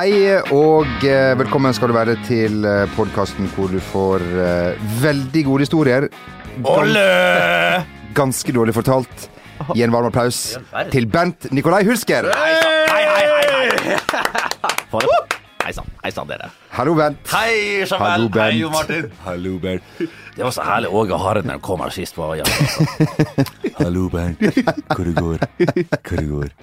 Hei og eh, velkommen skal du være til podkasten hvor du får eh, veldig gode historier. Ganske, Ganske dårlig fortalt. Gi en varm applaus til Bent Nikolai Hulsker. Hei sann, hei, hei! Hei sann, hei sann, dere. Hallo, Bent. Hei, Hallo, Bent. Hei, Jo Martin. Hallo, Bent. Det var så herlig Åge Hareid når han kom her sist. Var, ja. Hallo, Bent. Hvor det går? Hvor det går?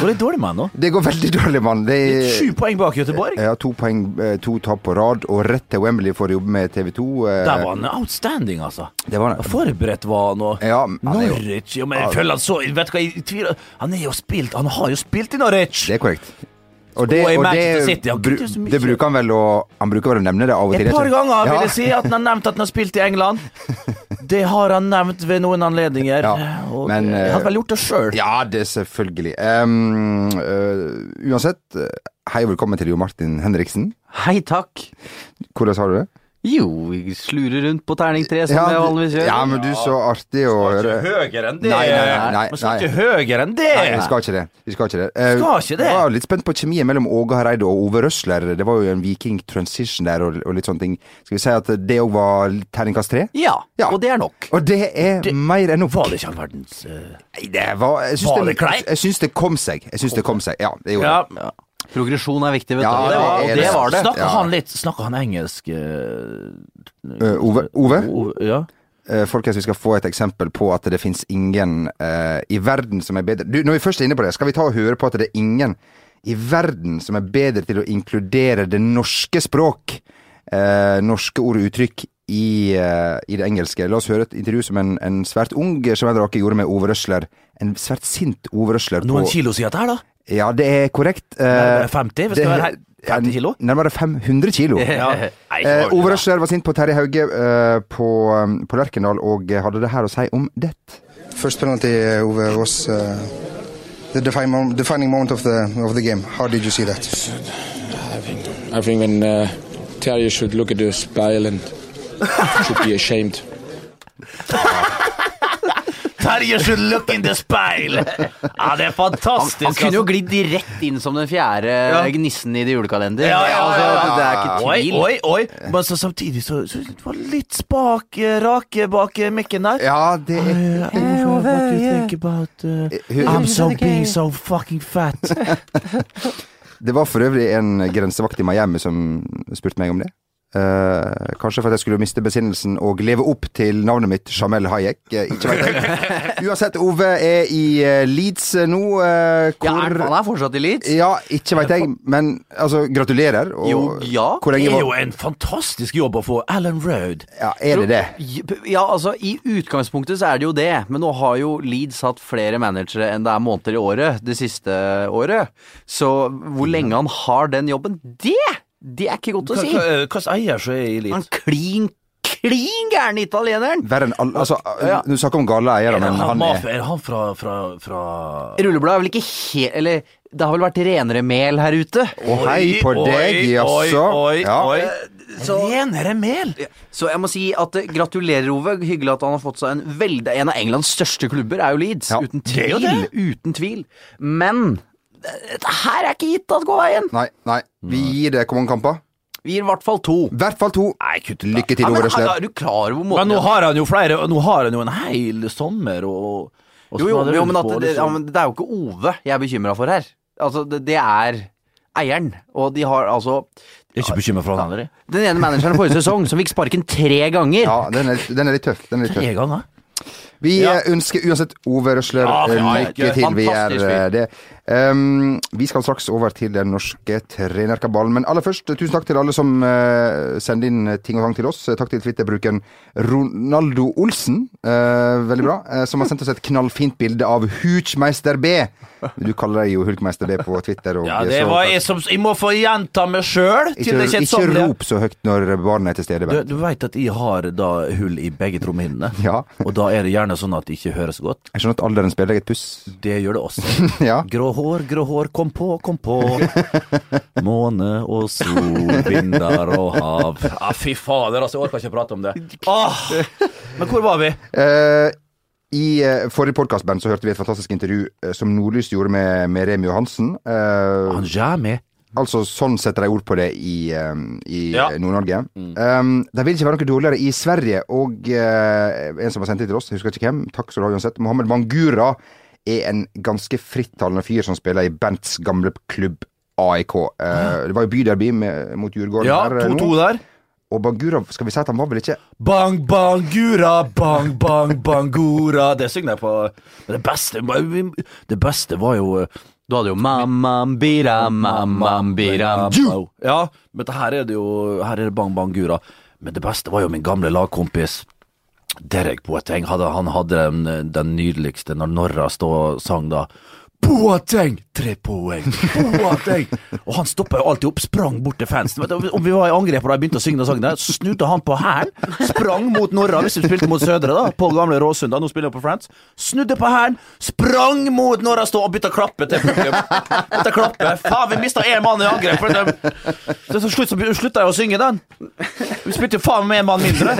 Går det dårlig med han nå? Det går veldig dårlig, med han. Det er Sju poeng bak Göteborg. ja, to poeng, eh, to tap på rad, og rett til Wembley for å jobbe med TV 2. eh, Der var han outstanding, altså. Det var han. Forberedt var han, og Ja, Norwich jo, men jeg føler han så Vet du hva, jeg tviler Han er jo spilt Han har jo spilt i Norwich! Det er korrekt. Og det, Og i og det, det bruker han vel å Han bruker vel å nevne det av og til. Et par ganger vil jeg si at han har nevnt at han har spilt i England. Det har han nevnt ved noen anledninger. Ja, og men, jeg hadde vel gjort det sjøl. Ja, det selvfølgelig. Um, uh, uansett, uh, hei og velkommen til Jo Martin Henriksen. Hei takk. Hvordan har du det? Jo, vi slurer rundt på terningtre som Ja, jeg vanligvis gjør. Ja, men du, så artig å høre. høyere enn det. Nei, nei, nei, nei, Man skal ikke høyere enn det. Nei, vi skal ikke det. Vi skal ikke det. Uh, Skal ikke det? Jeg var litt spent på kjemien mellom Åge Hareide og Ove Røsler. Det var jo en viking transition der og, og litt sånne ting. Skal vi si at det òg var terningkast tre? Ja, Ja. og det er nok. Og det er Det- mer enn nok. Var det ikke all verdens uh, Nei, det var Jeg syns Var det, det kleint? jeg syns det kom seg. Jeg syns det kom seg. Ja, det gjorde Ja, det. Ja. Progresjon er viktig, vet Ja, du. det Og det, det. var det. Snakker Ja. han litt Snakker han engelsk Uh, Ove? Ove? Ove Ja. Eh, Folkens, vi skal få et eksempel på at det finnes ingen uh, i verden som er bedre du, Når vi først er inne på det, skal vi ta og høre på at det er ingen i verden som er bedre til å inkludere det norske språk, eh, norske ord og uttrykk, i, i det engelske. La oss høre et intervju som en, en svært ung Jamel Rake gjorde med Ove Røsler. En svært sint Ove Røsler. Noen på, kilo sier dette her, da? Ja, det er korrekt. Eh, Nærmere 50? hvis det, det- er 50 kilo? Nærmere 500 kilo. Ja. Eh, Ove Røsler var sint på Terje Hauge uh, på, um, på Lerkendal og hadde det her å si om det. First penalty, Ove, was uh, the defining, moment, defining moment of the of the game. How did you see that? I think I think when uh, Terje should look at the spile and should be ashamed. Terje should look in the speil! Ja, det er fantastisk. han kunne jo altså. glidd rett inn som den fjerde Ja. gnissen i det julekalender. Ja, ja, ja, Altså, ja. Det er ikke tvil. oi, oi. Men så samtidig så, så det var litt spak eh, rake bak eh, mikken der. Ja, det er Hey, what do you think about uh, I'm so being so fucking fat. Det var for øvrig en grensevakt i Miami som spurte meg om det. Eh, kanskje for at jeg skulle miste besinnelsen og leve opp til navnet mitt, Jamel Hayek. Eh, ikke vet jeg. Uansett, Ove er i eh, Leeds nå. eh, Ja, hvor er, han er fortsatt i Leeds. Ja, ikke veit jeg, men altså, gratulerer. Og, Jo, ja. Hvor Det er jo var en fantastisk jobb å få Alan Road. ja, Er det det? Ja, altså I utgangspunktet så er det jo det, men nå har jo Leeds hatt flere managere enn det er måneder i året det siste året. Så hvor lenge han har den jobben, det, det er ikke godt å si. Hvilken eier som er i Han Leeds? klin, klin gærne italieneren! Verre enn alle Altså, Ja. du snakker om gale eiere, Er men han, han er er han fra, fra, fra Rullebladet er vel ikke helt Eller det har vel vært renere mel her ute? Å, hei på Oi, deg, oi, jaså. Oi, Ja. oi, Renere mel! Så jeg må si at eh, gratulerer, Ove. Hyggelig at han har fått seg en veldig En av Englands største klubber er jo Leeds. Ja, uten det er jo tvil. Uten tvil. Men eh, dette her er ikke gitt at går veien. Nei, nei. Vi gir det hvor mange kamper? Vi gir i hvert fall to. I hvert fall to. Nei, kutt da. Lykke til, Ja, men, Ove Røsler. er du klar over måten Men nå har han jo flere Nå har han jo en hel sommer og, og Jo, jo, jo men, at på, det, ja, liksom. men det er jo ikke Ove jeg er bekymra for her. Altså, det, det er eieren. Og de har altså Jeg er ikke bekymret for han heller. jeg. Den ene manageren forrige sesong som fikk sparken tre ganger. Ja, den er, den er litt tøff. Den er litt tøff. Tre ganger. Vi Ja. eh, ønsker uansett Ove Røsler Ja, eh, lykke til. Vi er fantastisk fyr. eh, det. Um, vi skal straks over til den norske trenerkabalen. Men aller først, tusen takk til alle som uh, sender inn ting og tang til oss. Takk til Twitter-brukeren Ronaldo Olsen, uh, veldig bra, uh, som har sendt oss et knallfint bilde av Huchmeister B. Du kaller deg jo Hulkmeister B på Twitter. Og, Ja, det var jeg som Jeg må få gjenta meg sjøl ikke, ikke ikke rop så høyt når barnet er til stede. Du, du veit at jeg har da hull i begge trommehinnene, Ja. og da er det gjerne sånn at det ikke høres godt. Jeg skjønner at alderen spiller deg et puss. Det gjør det også. Ja. Grå hår, grå hår, kom på, kom på. Måne og sol, vinder og hav. Ja, fy fader, altså, jeg orker ikke å prate om det. Ah, men hvor var vi? Uh, I eh, forrige podkast så hørte vi et fantastisk intervju eh, som Nordlys gjorde med, med Remi Johansen. Uh, Han med Altså sånn setter de ord på det i, um, i Ja. Nord-Norge. Um, det vil ikke være noe dårligere i Sverige, og uh, en som har sendt det til oss, jeg husker ikke hvem, takk skal du ha uansett, Mohammed Mangura er en ganske frittalende fyr som spiller i Bents gamle klubb AIK. Eh, det var jo byderby med, mot Djurgården Ja, her eh, 2-2 nå. der. Og Bangura, skal vi si at han var vel ikke Bang, bangura, bang, bang, bangura. Det synger jeg på. Men det beste Det beste var jo Du hadde jo mamam bira, mamam bira. Ja, men her er det jo Her er det bang, bang, gura. Men det beste var jo min gamle lagkompis Derek Boateng. Hadde, han hadde den, den nydeligste når Norra stod og sang da. Boateng! Tre poeng! Boateng! Og han stoppa jo alltid opp, sprang bort til fansen. Om vi var i angrep og de begynte å synge den sangen, der, så snudde han på hælen, sprang mot Norra, hvis vi spilte mot Sødre, da, på gamle Råsund, nå spiller jeg på France. Snudde på hælen, sprang mot Norra, stå og begynte å klappe til publikum. Begynte å klappe. Faen, vi mista én mann i angrep! Det, det, slutt så slutta jeg å synge den. Vi spilte jo faen med én mann mindre.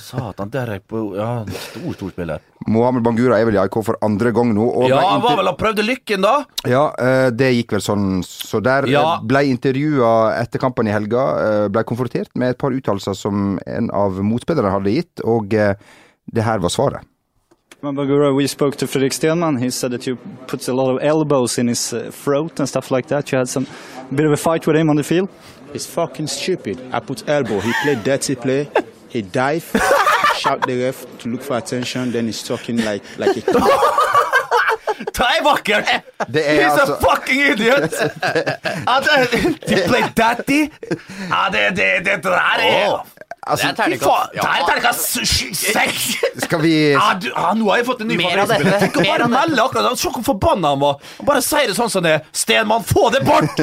Satan, der er jeg på Ja, stor, stor spiller. Mohammed Bangura er vel i AIK for andre gang nå. Og Ja, var vel og prøvde lykken, da. Ja, eh, det gikk vel sånn. Så der Ja. eh, ble intervjua etter kampen i helga. eh, Ble konfrontert med et par uttalelser som en av motspillerne hadde gitt, og det her var svaret. Mabagura, we spoke to Fredrik Stenman. He said that you put a lot of elbows in his throat and stuff like that. You had some bit of a fight with him on the field. It's fucking stupid. I put elbow. He played dirty play. He dive, shout the ref to look for attention. Then he's talking like like a kid. Det er! Det er He's altså- a fucking idiot! det, de play daddy. Ja, det, det, det, det der er Altså, Det er terningkast. ja. det er terningkast seks! skal vi Ja, du, ja, nå har jeg fått en ny favorittspiller. Tenk å bare melde akkurat Se hvor forbanna han var. Bare sier det sånn som det er. Stenmann, få det bort!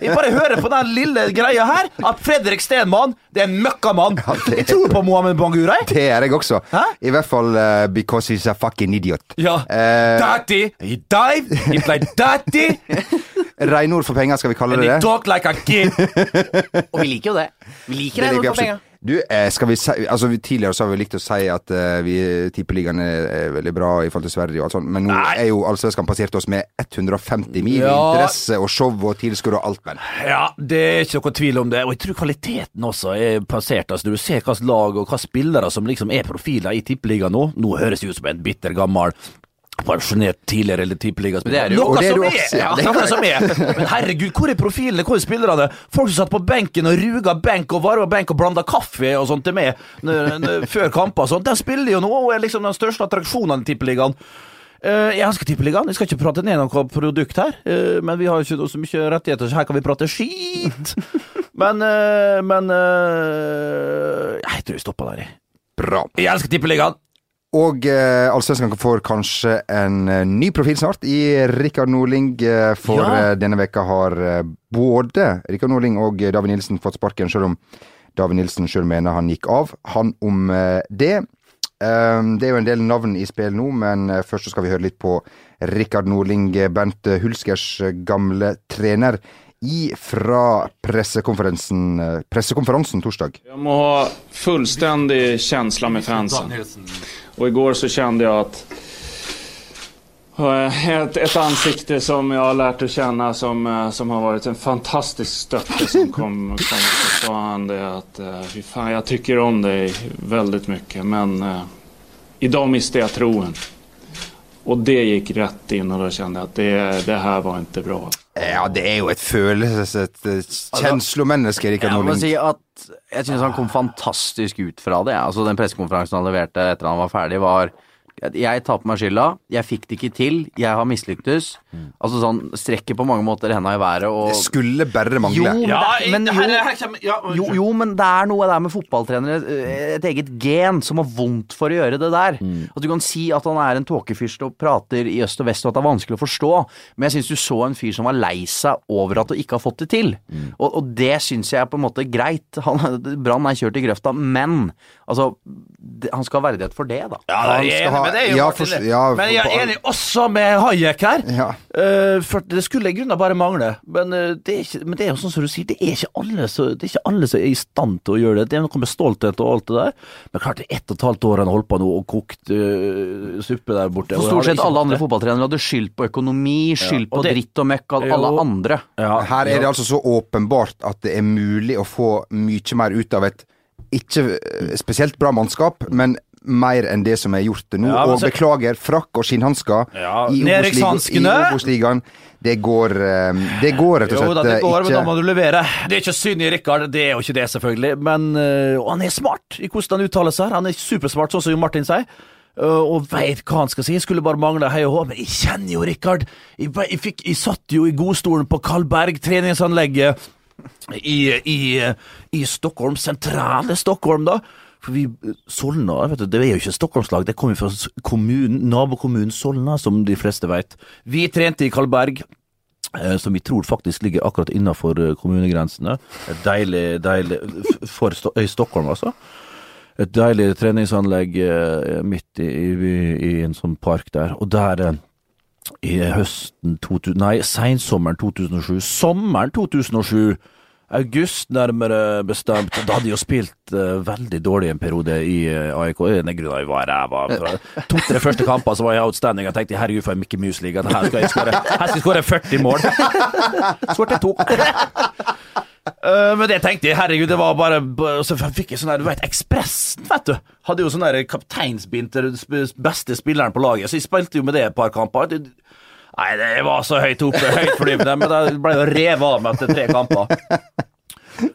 Jeg bare hører på den lille greia her at Fredrik Stenmann det er en møkkamann. Jeg tror på Mohammed Bangura. Det er jeg også. Hæ? I hvert fall uh, because he's a fucking idiot. Ja. Uh, dirty. he dive, he play dirty. Reinord for penger, skal vi kalle and det det? talk like a kid. Og vi liker jo det. Vi liker Det for penger. Du, eh, skal vi si altså Tidligere så har vi likt å si at uh, vi tippeligaen er, veldig bra i forhold til Sverige og alt sånt, men nå Nei. er jo Allsvenskan passert oss med 150 mil Ja. interesse og show og tilskudd og alt, men. Ja, det er ikke noen tvil om det. Og jeg tror kvaliteten også er passert. Altså, du ser hvilket lag og hvilke spillere som liksom er profiler i tippeligaen nå. Nå høres det ut som en bitter gammel pensjonert tidligere eller tippeligaspiller. Er Noe det som er! også, ja. Det er noe som er. Men herregud, hvor er profilene? Hvor er spillerne? Folk som satt på benken og ruga benk og varva benk og blanda kaffe og sånt til meg før kamper og sånt. De spiller jo nå og er liksom den største attraksjonen i tippeligaen. Eh, jeg elsker Tippeligaen. Jeg skal ikke prate ned noe produkt her, eh, men vi har jo ikke så mye rettigheter, så her kan vi prate skit. Men, eh, men Jeg tror vi stopper der, jeg. Bra. Jeg elsker Tippeligaen. Og eh, Allsvenskan får kanskje en eh, ny profil snart i Rikard Norling. Eh, for Ja. eh, denne veka har både Rikard Norling og David Nilsen fått sparken, selv om David Nilsen sjøl mener han gikk av. Han om det. Eh, det er jo en del navn i spill nå, men først så skal vi høre litt på Rikard Norling, eh, Bent Hulskers gamle trener, i fra pressekonferansen, eh, pressekonferansen torsdag. Jeg må ha fullstendig følelse med fansen. i går så kjente jeg at et, et ett ansikte som jeg har lært å kjenne, som, eh, som har vært en fantastisk støtte, som kom, kom så han det at eh, fy faen, jeg tycker om deg veldig mye, men uh, i dag mistet jeg troen. Og det gikk rett inn, og da kjente jeg at det, det her var ikke bra. Ja, det er jo et følelses... Et eh, kjenslomenneske, Rikard Jeg må si at jeg synes han kom fantastisk ut fra det. Altså Den pressekonferansen han leverte etter han var ferdig, var Jeg tar på meg skylda. Jeg fikk det ikke til. Jeg har mislyktes. Altså sånn Strekker på mange måter henda i været og Det skulle bare mangle. Jo, men, Ja, det, men jo, her kommer- ja, jo, jo, men det er noe der med fotballtrenere, eh, et eget gen, som har vondt for å gjøre det der. At du kan si at han er en tåkefyrst og prater i øst og vest, og at det er vanskelig å forstå. Men jeg syns du så en fyr som var lei seg over at du ikke har fått det til. Og, og det syns jeg er på en måte greit. Han- Brann er kjørt i grøfta, men altså det, Han skal ha verdighet for det, da. Ja, det er, han skal ha men det er jo ja, for- ja, men jeg er enig også med Hayek her. Ja. Uh, for det skulle i grunnen bare mangle. Men, uh, det er ikke, men det er jo sånn som du sier, det er ikke alle så- det er ikke alle som er i stand til å gjøre det. Det er noe med stolthet og alt det der. Men klart, det er ett og et halvt år han holdt på nå og kokt uh, suppe der borte. For stort sett alle andre fotballtrenere hadde skyldt på økonomi, skyldt og på det- dritt og møkk av alle andre. Ja, Her er ja. det altså så åpenbart at det er mulig å få mye mer ut av et ikke spesielt bra mannskap, men mer enn det som er gjort til nå. Ja, og så- beklager, frakk og skinnhansker Ja, i Obos-ligaen. Det går eh, Det går rett og Jo da, det går, ikke... men da må du levere. Det er ikke synd i Rikard, det er jo ikke det, selvfølgelig. Men øh, og han er smart i hvordan han uttaler seg. Han er supersmart, sånn som Jo Martin sier. og veit hva han skal si. Jeg skulle bare mangle hei og hå, men jeg kjenner jo Rikard. Jeg, jeg, fikk- jeg satt jo i godstolen på Kalberg treningsanlegget i, i, i Stockholm, sentrale Stockholm, da. For vi, Solna vet du, det er jo ikke Stockholmslag, det kommer fra kommunen, nabokommunen Solna, som de fleste vet. Vi trente i Kalberg, eh, som vi tror faktisk ligger akkurat innafor kommunegrensene. Et deilig, deilig For Stockholm, altså. Et deilig treningsanlegg eh, midt i, i, i en sånn park der. Og der eh, i høsten 2000, Nei, seinsommeren 2007. Sommeren 2007. August, nærmere bestemt. Da hadde de jo spilt uh, veldig dårlig en periode i uh, AIK. En av grunnene jeg var ræva. To-tre første kamper så var jeg outstanding. Jeg tenkte herregud, for en Mickey Mouse-liga. Her skal jeg skåre her skal jeg skåre 40 mål. Skåret to. Uh, men det tenkte jeg, herregud, det var bare så fikk jeg sånn der, du vet, Ekspressen, vet du. Hadde jo sånn der kapteinsbind til beste spilleren på laget, så jeg spilte jo med det et par kamper. Nei, det var så høyt oppe, høytflyvende, men det ble jo revet av meg etter tre kamper.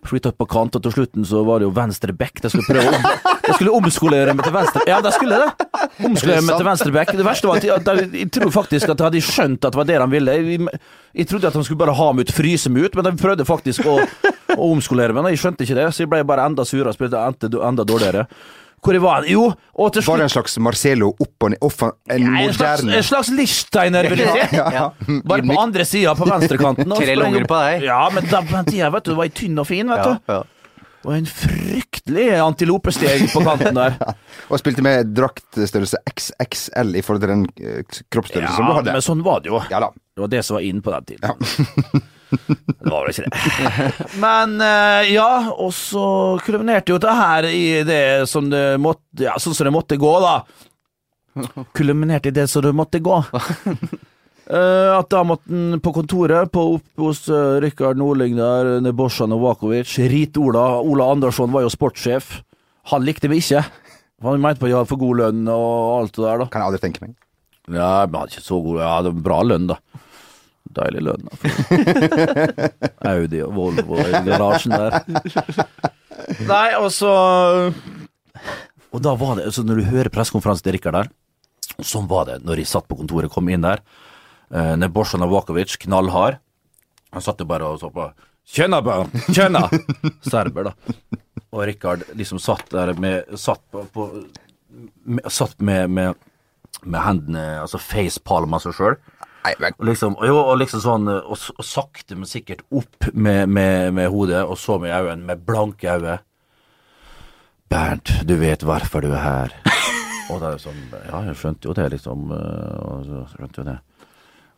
Flytta på kant, og til slutten så var det jo venstre back. Jeg skulle prøve om, jeg skulle omskolere meg til venstre Ja, det skulle det. Omskolere meg til venstre back. Det verste var at jeg, at jeg, jeg tror faktisk at jeg hadde skjønt at det var det de ville. Jeg, jeg trodde at de skulle bare ha meg ut, fryse meg ut, men de prøvde faktisk å, å omskolere meg. Jeg skjønte ikke det, så jeg ble bare enda surere og spilte enda dårligere. Hvor var var Jo, og til Var det en slags Marcelo opp og ned? Off, en Nei, en slags, moderne en slags Lichsteiner, vil jeg si. Ja. Bare på andre sida, på venstrekanten. Tre lunger på deg. Ja, men da, på den tida, vet du, var jeg tynn og fin, vet du. Og en fryktelig antilopesteg på kanten der. Og spilte med draktstørrelse XXL i forhold til den kroppsstørrelsen kroppsstørrelse som du Ja, men sånn var det jo. Ja da. Det var det som var inn på den tiden. Det var vel ikke det. Men eh, ja, og så kulminerte jo det her i det som det måtte Ja, sånn som det måtte gå, da. Kulminerte i det som det måtte gå. Uh, at da måtte han på kontoret på opp hos uh, Rikard Nordling der, Nebosja Novakovic Rit-Ola Ola Andersson var jo sportssjef. Han likte meg ikke. Han mente på at jeg hadde for god lønn og alt det der, da. Kan jeg aldri tenke meg. Ja, men hadde ikke så god Ja, det var bra lønn, da. Deilig lønn. Audi og Volvo i garasjen der. Nei, og så Og da var det altså Når du hører pressekonferansen til Rikard der, sånn var det når jeg satt på kontoret, kom inn der. Eh, og Novakovic, knallhard. Han satt jo bare og så på. Kjønna, barn! Tjena! Serber, da. Og Rikard liksom satt der med Satt på, på med, Satt med, med, med hendene Altså facepalm av seg sjøl. Og liksom, og jo, og liksom sånn Og, og sakte, men sikkert opp med, med, med hodet, og så med øynene, med blanke øyne. Bernt, du vet hvorfor du er her. og da er det sånn Ja, jeg skjønte jo det, liksom. Og så skjønte jo det.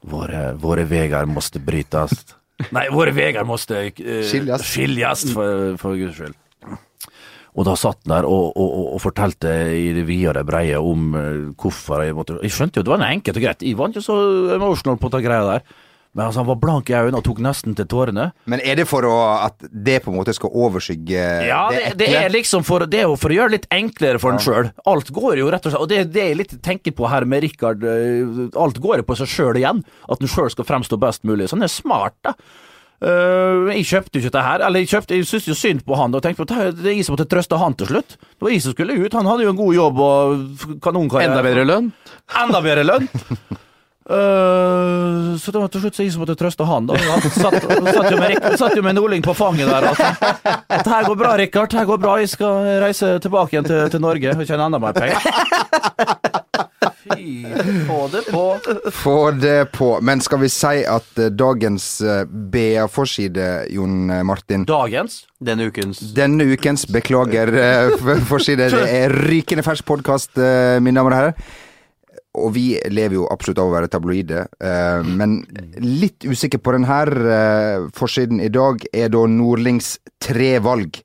Våre, våre veier måste brytes. Nei, våre veier måste uh, Skiljas. skiljas, for, for guds skyld. Og da satt han der og, og, og, fortalte i det vide og breie om eh, hvorfor jeg måtte Jeg skjønte jo det var enkelt og greit. Jeg var ikke så emotional på den greia der. Men altså, han var blank i øynene og tok nesten til tårene. Men er det for å, at det på en måte skal overskygge Ja, det, det ekle? er liksom for, det er for å gjøre det litt enklere for han sjøl. Alt går jo rett og slett Og det det jeg litt tenker på her med Rikard. eh, Alt går jo på seg sjøl igjen. At han sjøl skal fremstå best mulig. Så han er smart, da. Eh, jeg kjøpte jo ikke dette her, eller jeg, kjøpte, jeg syntes jo synd på han og tenkte på det er jeg som måtte trøste han til slutt. Det var jeg som skulle ut. Han hadde jo en god jobb og kanonkarriere. Enda bedre lønn. Enda bedre lønn. Uh, så det var til slutt så jeg som måtte trøste han. da Han satt, satt, jo med, satt jo med Nordling på fanget der. Altså. At her går bra, Rikard. Her går bra. Jeg skal reise tilbake igjen til, til Norge og tjene enda mer penger. Fy, få det på. Få det på. Men skal vi si at eh, dagens eh, BA-forside, Jon Martin Dagens. Denne ukens. Denne ukens, beklager eh, forside, det er rykende fersk podkast, mine damer og herrer. og vi lever jo absolutt av å være tabloide, eh, men litt usikker på den her eh, forsiden i dag er da Nordlings tre valg.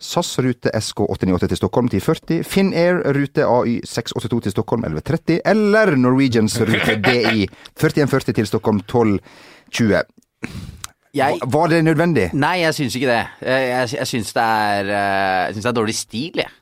SAS rute SK898 til Stockholm 1040, Finnair rute AY 682 til Stockholm 1130, eller Norwegians rute DI 4140 til Stockholm 1220. Jeg, Var det nødvendig? nei, jeg syns ikke det. Jeg, jeg, syns det er eh, Jeg syns det er dårlig stil, jeg.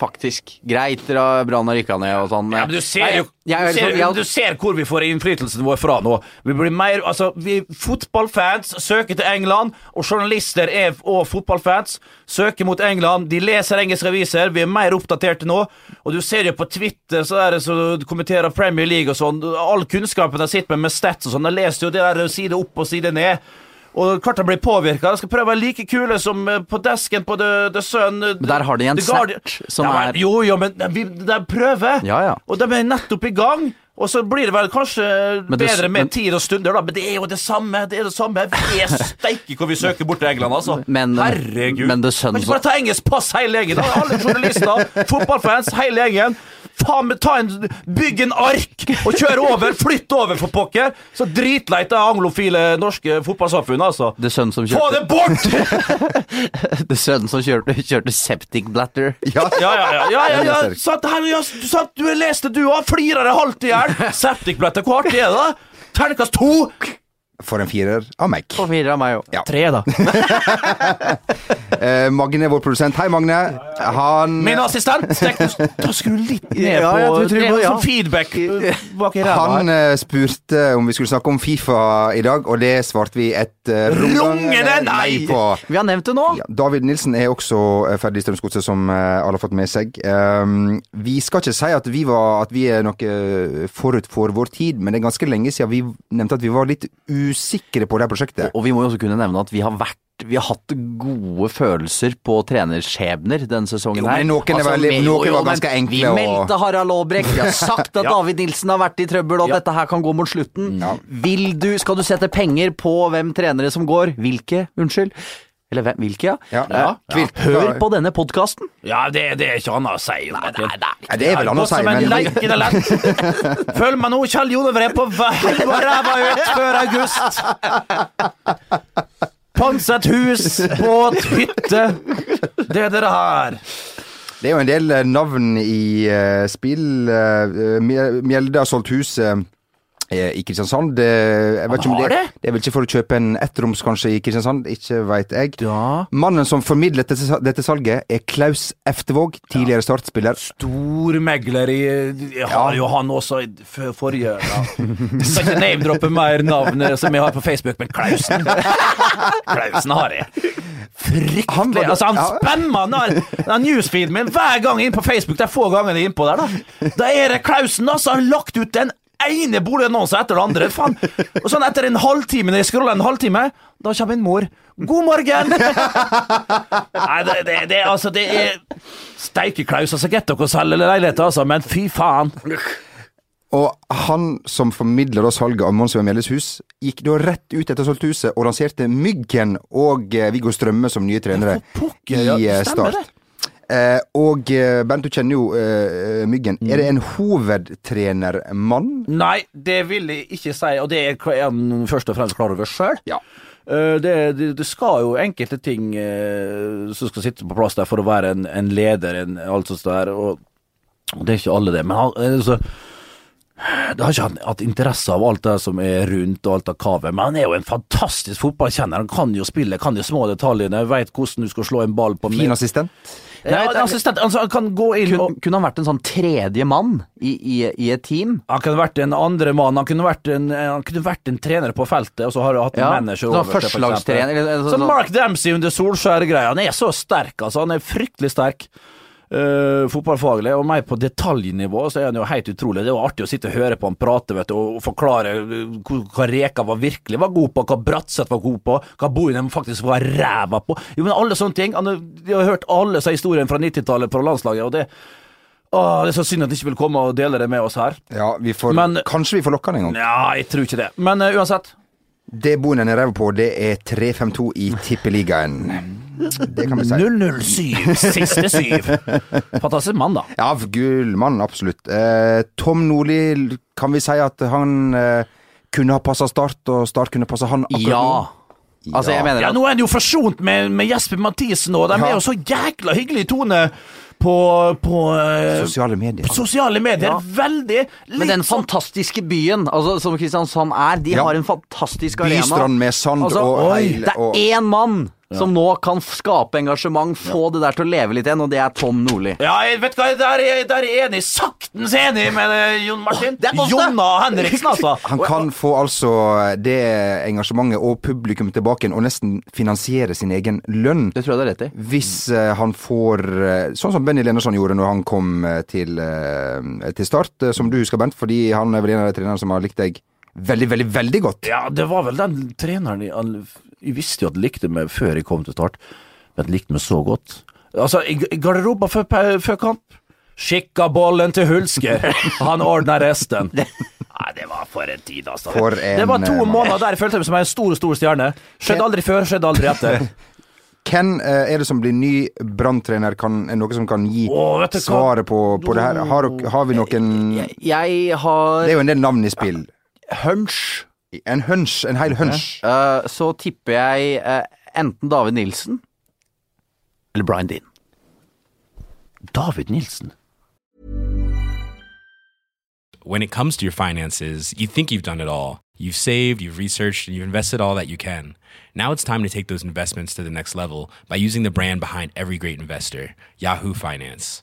Faktisk. Greit, Brann har rykka ned og sånn. Ja, men du ser jo Jeg- jeg- du, ser, jeg- du ser hvor vi får innflytelsen vår fra nå. Vi blir mer Altså, vi fotballfans søker til England, og journalister er, og fotballfans søker mot England. De leser engelske aviser. Vi er mer oppdaterte nå. Og du ser jo på Twitter så er det så kommenterer Premier League og sånn. All kunnskapen de sitter med med stats og sånn. De leser jo det der side opp og side ned. Og de blir påvirka. Skal prøve å være like kule som eh, på desken på The, The Sun. Men der har de en snert som ja, men, er- Jo, jo, men de, de prøver. Ja, ja. Og de er nettopp i gang. Og så blir det vel kanskje det- bedre med men- tid og stunder, da. Men det er jo det samme. Det er det samme. Vi er steike hvor vi søker bort til England, altså. Men- Herregud. men det skjønner- Kan ikke bare ta engelsk pass hele gjengen? Alle journalister, fotballfans, hele gjengen. Faen meg, ta en, Bygg en ark og kjør over! Flytt over, for pokker! Så dritleit det anglofile norske fotballsamfunnet, altså. Det sønnen som Få det bort! det sønnen som kjørte, kjørte septic blatter. Ja, Ja, ja, ja. ja, ja, ja. Satt, her, ja, satt, du leste du òg. Flirer deg halvt i hjel. blatter, hvor artig er det? Terningkast to! For en firer av meg. For firer av meg òg. Ja. Tre, da. Eh, Magne, vår produsent. Hei, Magne. Han Min assistent! Da da skru litt ned Ja, jeg på tror- er på- sånn feedback bak i ræva. Han eh, spurte om vi skulle snakke om Fifa i dag, og det svarte vi et uh, Rungende nei! på. Vi har nevnt det nå. Ja, David Nilsen er også eh, ferdig i Strømsgodset, som eh, alle har fått med seg. Um, vi skal ikke si at vi, var, at vi er noe forut for vår tid, men det er ganske lenge siden vi nevnte at vi var litt usikre på det her prosjektet. Og vi må jo også kunne nevne at vi har vært vi har hatt gode følelser på trenerskjebner denne sesongen Jo, her. Men noen altså, var, noen jo, var ganske enkle Vi og- meldte Harald Aabrekk, vi har sagt at Ja. David Nilsen har vært i trøbbel, og at Ja. dette her kan gå mot slutten. Ja. Vil du, Skal du sette penger på hvem trenere som går? Hvilke? Unnskyld. Eller hvem, hvilke, ja. Ja. Ja. Kvilt. Hør på denne podkasten. Ja, det, det er ikke annet å si. Nei, Nei, det er vel annet å si, men lett. Følg meg nå, Kjell Jonever er på vei på ræva ut før august. Pansret hus, båt, hytte. Det er dere har. det er jo en del eh, navn i uh, spill. Uh, Mjelde har solgt hus eh, i Kristiansand. Det, jeg vet ikke om det, det? er vel ikke for å kjøpe en ettroms kanskje i Kristiansand, ikke veit jeg. Da. Mannen som formidlet dette, dette salget, er Klaus Eftevåg, tidligere startspiller. Stormegler i Jeg har jo han også i forrige. Jeg skal ikke name-droppe mer navn eh, som jeg har på Facebook, men Klausen Klausen har jeg. Fryktelig. Han da- altså, han ja. spammer den, den newsfeeden min hver gang inn på Facebook. Det er få ganger jeg er innpå der, da. Da er det Klausen som har lagt ut den ene boligannonsen etter det andre. Faen. Og sånn etter en halvtime, når jeg scroller en halvtime, da kommer min mor. God morgen! Nei, det, det, det, altså, det er Steike Klaus, altså, Get dere å selge leiligheter, altså, men fy faen. Og han som formidler da salget av Mons Mjelles hus, gikk da rett ut etter solgt huset og lanserte Myggen og eh, Viggo Strømme som nye trenere pokker, ja, i ja, stemmer Start. Eh, og Bent, du kjenner jo eh, Myggen. Mm. Er det en hovedtrenermann? Nei, det vil jeg ikke si, og det er han først og fremst klar over sjøl. Ja. Det, det, det skal jo enkelte ting eh, som skal sitte på plass der for å være en, en leder, en, alt sånt der, og, og det er ikke alle det. Men han, eh, det har ikke han hatt interesse av alt det som er rundt og alt av kavet, men han er jo en fantastisk fotballkjenner. Han kan jo spille, kan de små detaljene, veit hvordan du skal slå en ball på Fin assistent? Ja, en assistent, altså, han kan gå inn og Kunne, kunne han vært en sånn tredje mann i, i, i et team? Han kunne vært en andre mann, han kunne vært en, han kunne vært en trener på feltet, og så har du hatt en Ja, manager sånn over for eksempel. eller Så sånn- Mark Dempsey under Solskjær-greia, han er så sterk, altså. Han er fryktelig sterk. Uh, fotballfaglig, og mer på detaljnivå så er han jo helt utrolig. Det var artig å sitte og høre på han prate vet du, og forklare uh, hva- Reka var virkelig var god på, hva Bratseth var god på, hva Bohinen faktisk var ræva på. Jo, men alle sånne ting. Han, har- de har hørt alle disse historiene fra 90-tallet på landslaget, og det Åh, det er så synd at de ikke vil komme og dele det med oss her. Ja, vi får, Men- kanskje vi får lokka han en gang. Ja, jeg tror ikke det. Men uh, uansett. Det Bohinen er ræva på, det er 3-5-2 i Tippeligaen. Det kan vi si. 007, siste syv. Fantastisk mann, da. Ja, gullmann, absolutt. Eh, Tom Nordli, kan vi si at han eh, kunne ha passa Start, og Start kunne passa han akkurat Ja. nå? Altså, jeg mener Ja, nå er han jo forsont med, med Jesper Mathisen, og de Ja. er jo så jækla hyggelig tone på, på, eh, Sosiale medier. på sosiale medier. Ja. Veldig. Men den sånn- fantastiske byen, altså, som Kristiansand er, de Ja. har en fantastisk arena. Bystrand med sand Altså, og oi, heil- Det er én mann som nå kan skape engasjement, få det der til å leve litt igjen, og det er Tom Nordli. Ja, jeg vet hva, der er, der er jeg enig. Saktens enig med eh, Jon Martin. er det. Jonna Henriksen, altså. Han kan få altså det engasjementet og publikum tilbake igjen, og nesten finansiere sin egen lønn. Det tror jeg det er rett i. Hvis uh, han får eh, Sånn som Benny Lennarsson gjorde når han kom til, uh, til Start, uh, som du husker, Bent, fordi han er vel en av de trenerne som har likt deg veldig, veldig, veldig godt. Ja, det var vel den treneren i all- jeg visste jo at jeg likte meg før jeg kom til start, men jeg likte meg så godt. Altså, i garderoben før, før kamp Skikka bollen til Hulsker, han ordna resten. Nei, det var for en tid, altså. For en, det var to eh, måneder der jeg følte meg som en stor, stor stjerne. Skjedde aldri før, skjedde aldri etter. Hvem eh, er det som blir ny branntrener? Er noe som kan gi Å, vet du hva? svaret på, på det her? Har, har vi noen Jeg, jeg har Det er jo en del navn i spill. hunch. En hunch, en hel hunch. Eh, så tipper jeg eh, enten David Nilsen eller Brian Dean. David Nilsen. When it comes to your finances, you think you've done it all. You've saved, you've researched, and you've invested all that you can. Now it's time to take those investments to the next level by using the brand behind every great investor, Yahoo Finance.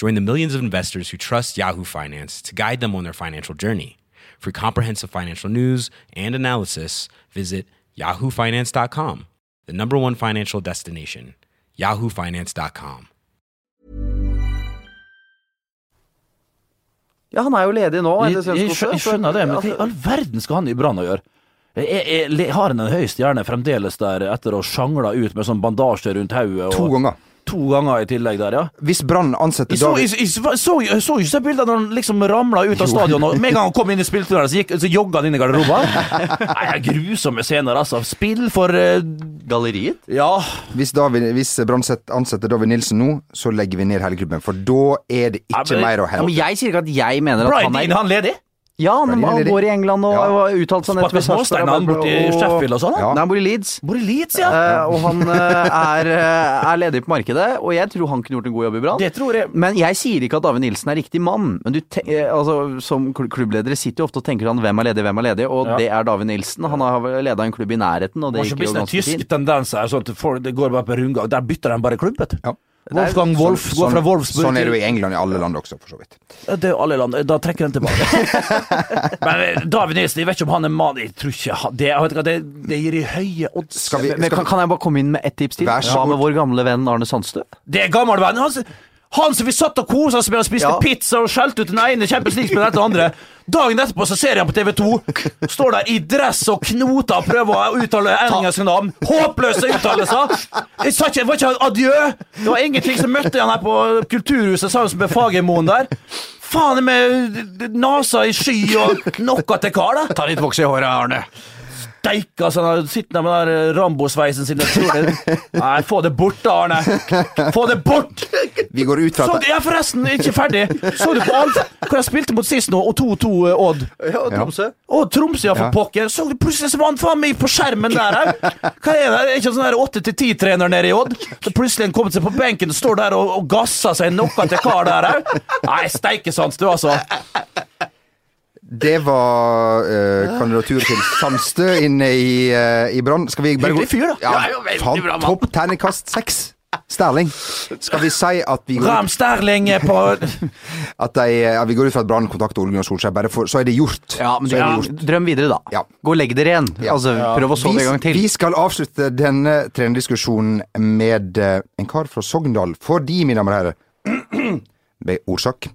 Join the millions of investors who trust Yahoo Finance to guide them on their financial journey. For comprehensive financial news and analysis, visit yahoofinance.com, the number one financial destination, yahoofinance.com. Ja, han er jo ledig nå. Jeg, jeg, jeg skjønner det, men hva i all verden skal han i Brann å gjøre? Jeg, jeg, jeg har han en høy stjerne fremdeles der etter å sjangla ut med sånn bandasje rundt hodet. To ganger. To ganger i tillegg der, ja. Hvis Brann ansetter Jeg så, David jeg, jeg, så, så ikke så bildet når han liksom ramla ut av stadion, og med en gang han kom inn i spilleturneren, så, gikk- så jogga han inn i garderoben. Nei, grusomme scener, altså. Spill for uh, Galleriet? Ja. Hvis, David, hvis Brann ansetter David Nilsen nå, så legger vi ned hele klubben. For da er det ikke Ja, men- mer å Ja, men jeg sier ikke at jeg mener at Brian han Dean, er han ledig? Ja, han, går i England og Ja. uttalt seg med småstein, han borti Sheffield og sånn? Ja. Nei, han bor i Leeds. Bor i Leeds, ja. Uh, og han uh, er, eh, er ledig på markedet, og jeg tror han kunne gjort en god jobb i Brann. Det tror jeg. Men jeg sier ikke at David Nilsen er riktig mann. Men du te altså, som klubbledere sitter jo ofte og tenker sånn hvem er ledig, hvem er ledig, og Ja. det er David Nilsen. Han har leda en klubb i nærheten, og det gikk jo ganske fint. det en tysk tendens her, sånn at det går bare på rundgang. Der bytter de bare klubb, vet du. Ja. Wolfgang Wolf går fra Wolfsburg Sånn er det jo i England i alle land også, for så vidt. Det er jo alle land. Da trekker den tilbake. Men eh, David Nilsen, jeg vet ikke om han er mann Jeg tror ikke han det, vet ikke, det, det gir i høye odds. Skal vi, Men skal kan, kan jeg bare komme inn med ett tips til? Hva med vår gamle venn Arne Sandstø? Det er gammelvennen. Han, som- han som vi satt og kosa oss med og spiste Ja. pizza og skjelte ut den ene Champions League-spilleren etter den andre. Dagen etterpå så ser jeg på TV2. Står der i dress og knoter og prøver å uttale engelske navn. Håpløse uttalelser! Jeg sa ikke, det var ikke adjø. Det var ingenting. som møtte han her på Kulturhuset sammen med Fagermoen der. Faen med nasa i sky og noe til kar, da. Ta litt voks i håret, Arne. Steike, altså. Han sitter der med den der Rambo-sveisen sin. Jeg tror det. Nei, få det bort, da, Arne. Få det bort! Vi går ut fra at jeg er forresten ikke ferdig. Så du på alt hvor jeg spilte mot sist nå, og 2-2 eh, Odd? Ja, Tromsø. Å, Tromsø, ja, for Ja. pokker. Så du plutselig så var han faen meg på skjermen der òg. Hva er det? Er ikke sånn der 8-10-trener nede i Odd? Så plutselig han kommet seg på benken og står der og, og gasser seg noe til kar der òg. Nei, steikesans, du, altså. Det var uh, kandidatur til Sandstø inne i, uh, i Brann. Skal vi bare gå Hyggelig fyr, da. Ja, Ja, faen, bra. Topp terningkast seks. Sterling. Skal vi si at vi går, Ram Sterling på at de, ja, vi går ut fra at Brann kontakter Ole Gunnar Solskjær, bare for, så er det gjort. Ja, men det ja, gjort. drøm videre, da. Ja. Gå og legg dere igjen. Altså, Prøv å sove Vi, en gang til. vi skal avslutte denne trenerdiskusjonen med uh, en kar fra Sogndal, fordi, mine damer og herrer Med ordsak.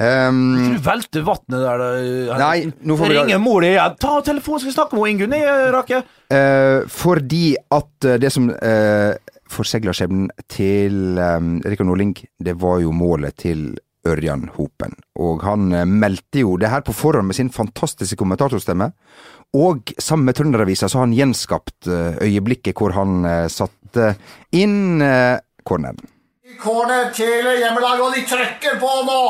Um, Du velter vannet der. da. Nei, nå får vi- Ringer mor di igjen. Ta telefonen, skal vi snakke med Ingunn, eh, Rake. Eh, fordi at eh, det som uh, forsegla skjebnen til um, Rikard Norling, det var jo målet til Ørjan Hopen. Og han eh, meldte jo det her på forhånd med sin fantastiske kommentatorstemme. Og sammen med Trønderavisa så har han gjenskapt eh, øyeblikket hvor han eh, satte inn uh, corneren. Corner til hjemmelaget, og de trykker på nå.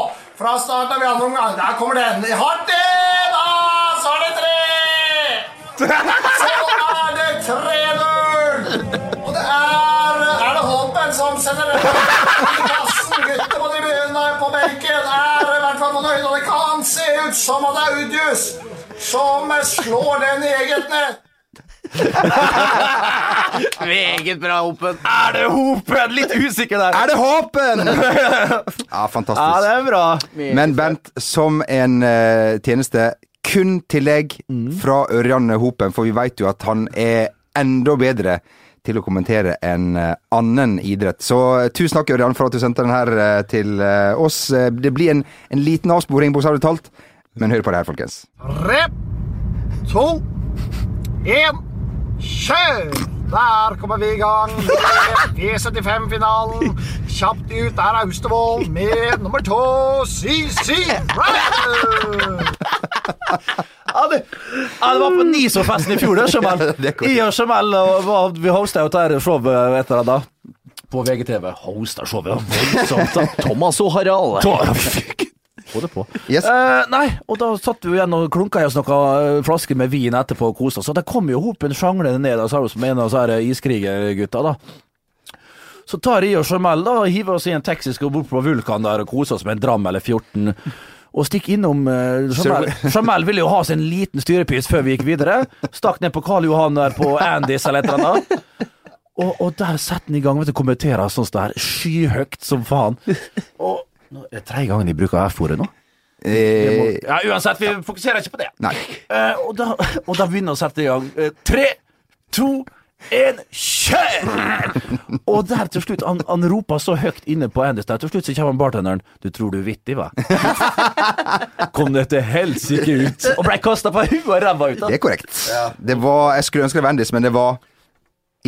Fra starten av andre omgang. Der kommer den. Hardt inn! Ah, så er det tre! Så er det 3-0! Og det er Er det Håpen som sender den i kassen? Gutter på tribunen på benken er i hvert fall fornøyd, og det kan se ut som at det er Udjus som slår den i eget nett. Meget bra, Hopen. Er det Hopen? Litt usikker der. Er det Hopen?! Ja, Ja, fantastisk. det er bra. Men Bent, som en uh, tjeneste kun tillegg mm. fra Ørjan Hopen, for vi veit jo at han er enda bedre til å kommentere en eh, annen idrett. Så eh, tusen takk, Ørjan, for at du sendte den her til oss. Det blir en, en liten avsporing, bokstavelig talt, men hør på det her, folkens. Tre, to, én, kjør! Der kommer vi i gang med V75-finalen. Kjapt ut er Austevoll med nummer to, CC Rider. Ja, det, ja, det var på Niso-festen i fjor, det, Jamal. Jeg og Jamal vi hosta jo dette showet etter det da. På VGTV. Hosta showet. Voldsomt. Thomas og Harald. Ta- Få det på. Yes. Eh, nei, og da satt vi igjen og klunka i oss noen eh, flasker med vin etterpå og kosa oss. Og det kom jo Hopen sjanglende ned og sa med en av disse her iskrigergutta, da. Så tar jeg og Jamel da, og hiver oss i en taxi skal bort på Vulkan der og kose oss med en dram eller 14. Og stikk innom uh, Jamel. Jamel ville jo ha seg en liten styrepils før vi gikk videre. Stakk ned på Karl Johan der på Andys eller et eller annet. Og, og der setter han i gang vet du, kommenterer sånn der skyhøyt som faen. Og nå er det tredje gangen de bruker F-ordet nå. Eh, Ja, uansett, vi fokuserer ikke på det. nei. Eh, og, da, og da begynner vi å sette i gang. Eh, tre, to, én, kjør! og der til slutt, han, han roper så høyt inne på Andys der, til slutt så kommer bartenderen. Du tror du er vittig, hva? Kom dette helsike ut. Og ble kasta på huet og ræva ut. Da. Det er korrekt. Det var, jeg skulle ønske det var Endis, men det var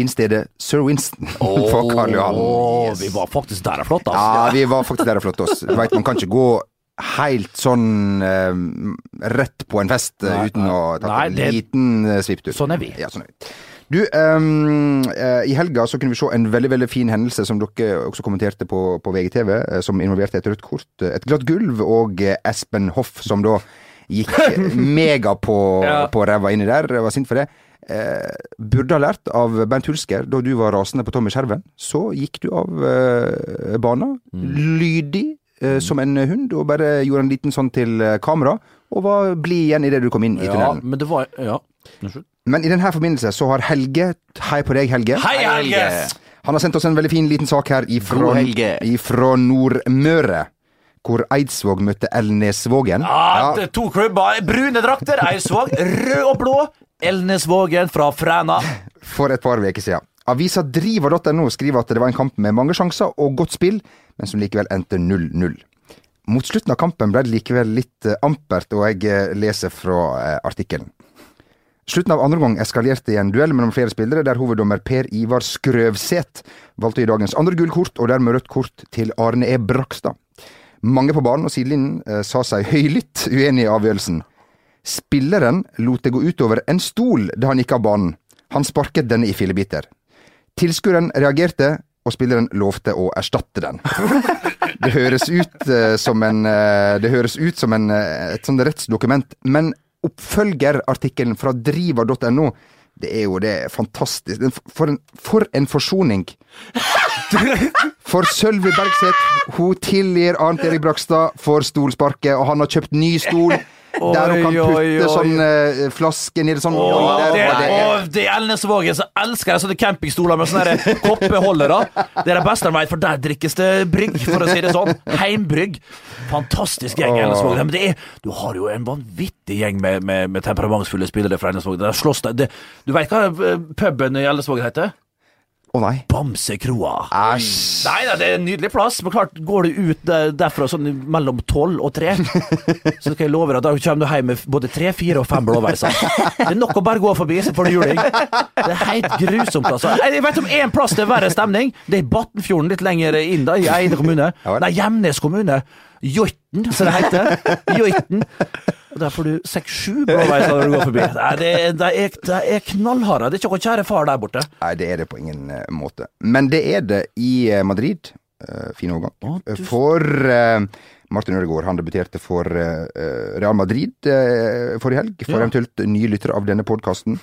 innstedet Sir Winston for Karl Johan. Yes. vi var faktisk der og flott, altså. Ja, vi var faktisk der og flott, oss. Du vet, man kan ikke gå helt sånn eh, rett på en fest eh, Nei, uten å ta nei, en det- liten uh, svipptur. Sånn er vi. Ja, sånn er vi. Du, um, uh, i helga så kunne vi se en veldig veldig fin hendelse som dere også kommenterte på, på VGTV, uh, som involverte et rødt kort, et glatt gulv og Espen Hoff, som da gikk mega på, Ja. på ræva inni der, var sint for det. Eh, burde ha lært av Bent Hulsker da du var rasende på Tommy Skjerven. Så gikk du av eh, banen, lydig eh, som en hund, og bare gjorde en liten sånn til eh, kamera, og var blid igjen idet du kom inn i Ja, tunnelen. men det var Ja. Unnskyld. Men i denne forbindelse så har Helge Hei på deg, Helge. Hei, Helge! Han har sendt oss en veldig fin liten sak her ifra, ifra Nordmøre. Hvor Eidsvåg møtte Elnesvågen. Ja, det er to klubber. Brune drakter, Eidsvåg. Rød og blå. Elnesvågen fra Fræna. for et par uker siden. Avisa driver.no skriver at det var en kamp med mange sjanser og godt spill, men som likevel endte 0-0. Mot slutten av kampen ble det likevel litt eh, ampert, og jeg eh, leser fra eh, artikkelen. Slutten av andre gang eskalerte i en duell mellom flere spillere, der hoveddommer Per Ivar Skrøvseth valgte i dagens andre gullkort, og dermed rødt kort til Arne E. Brakstad. Mange på banen og sidelinjen eh, sa seg høylytt uenig i avgjørelsen. Spilleren lot det gå utover en stol da han gikk av banen. Han sparket denne i fillebiter. Tilskueren reagerte, og spilleren lovte å erstatte den. Det høres ut eh, som en eh, Det høres ut som en, eh, et sånt rettsdokument, men oppfølgerartikkelen fra driva.no det er jo det fantastisk For en, for en forsoning! For Sølvi Bergseth, hun tilgir Arnt Erik Brakstad for stolsparket, og han har kjøpt ny stol. Der hun kan Oi, oi, putte oi. sånn eh, flaske nedi sånn Åh, der, det, og det er- og det er Elnesvågen som elsker sånne campingstoler med sånne der koppeholdere. Det er det beste de vet, for der drikkes det brygg, for å si det sånn. Heimbrygg. Fantastisk gjeng. Elnesvågen. Men det er, du har jo en vanvittig gjeng med, med, med temperamentsfulle spillere fra Elnesvågen. Du veit hva eh, puben i Elnesvågen heter? Å nei. Bamsekroa. Æsj. Nei da, det er en nydelig plass, men klart, går du ut derfra sånn mellom tolv og tre, så skal jeg love deg at da kommer du hjem med både tre, fire og fem blåveiser. Det er nok å bare gå forbi, så får du juling. Det er helt grusomt, altså. Jeg vet om én plass det er verre stemning. Det er Batnfjorden, litt lenger inn, da, i Eide kommune. Nei, Gjemnes kommune. Joiten, som det heter. Joiten. Og Der får du seks-sju blåveis når du går forbi. Nei, det, det, er, det er knallharde. Det er ikke noen kjære far der borte. Nei, det er det på ingen eh, måte. Men det er det i eh, Madrid. Uh, fin overgang. For eh, Martin Ødegaard, han debuterte for eh, eh, Real Madrid eh, forrige helg. For Ja. eventuelt nye lyttere av denne podkasten.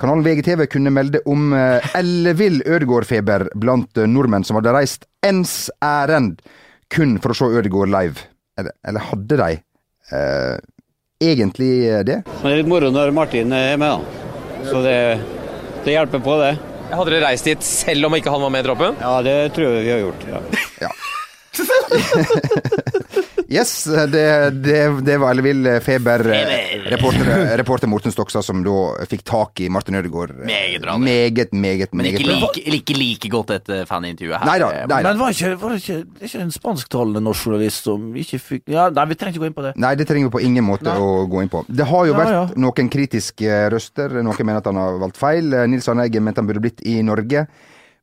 Kanalen VGTV kunne melde om uh, ellevill Ødegaard-feber blant eh, nordmenn som hadde reist ens ærend kun for å se Ødegaard live. Eller, eller hadde de eh, egentlig det? Men det er litt moro når Martin er med, da. Så det, det hjelper på, det. Hadde dere reist dit selv om ikke han var med i troppen? Ja, det tror jeg vi har gjort. ja. Yes, det, det, det var ellevill feber. Reporter, reporter Morten Stokstad som da fikk tak i Martin Ødegaard. Meget bra, Meget, Meget, meget, Men meget ikke bra. like, ikke like godt etter fanintervjuet her. Neida, neida. Men var ikke, var det ikke, det er ikke en spansktalende norsk journalist som ikke fikk ja, Nei, vi trenger ikke gå inn på det. Nei, det trenger vi på ingen måte å gå inn på. Det har jo Ja, vært ja. noen kritiske røster. Noen mener at han har valgt feil. Nils Arne Eggen mente han burde blitt i Norge.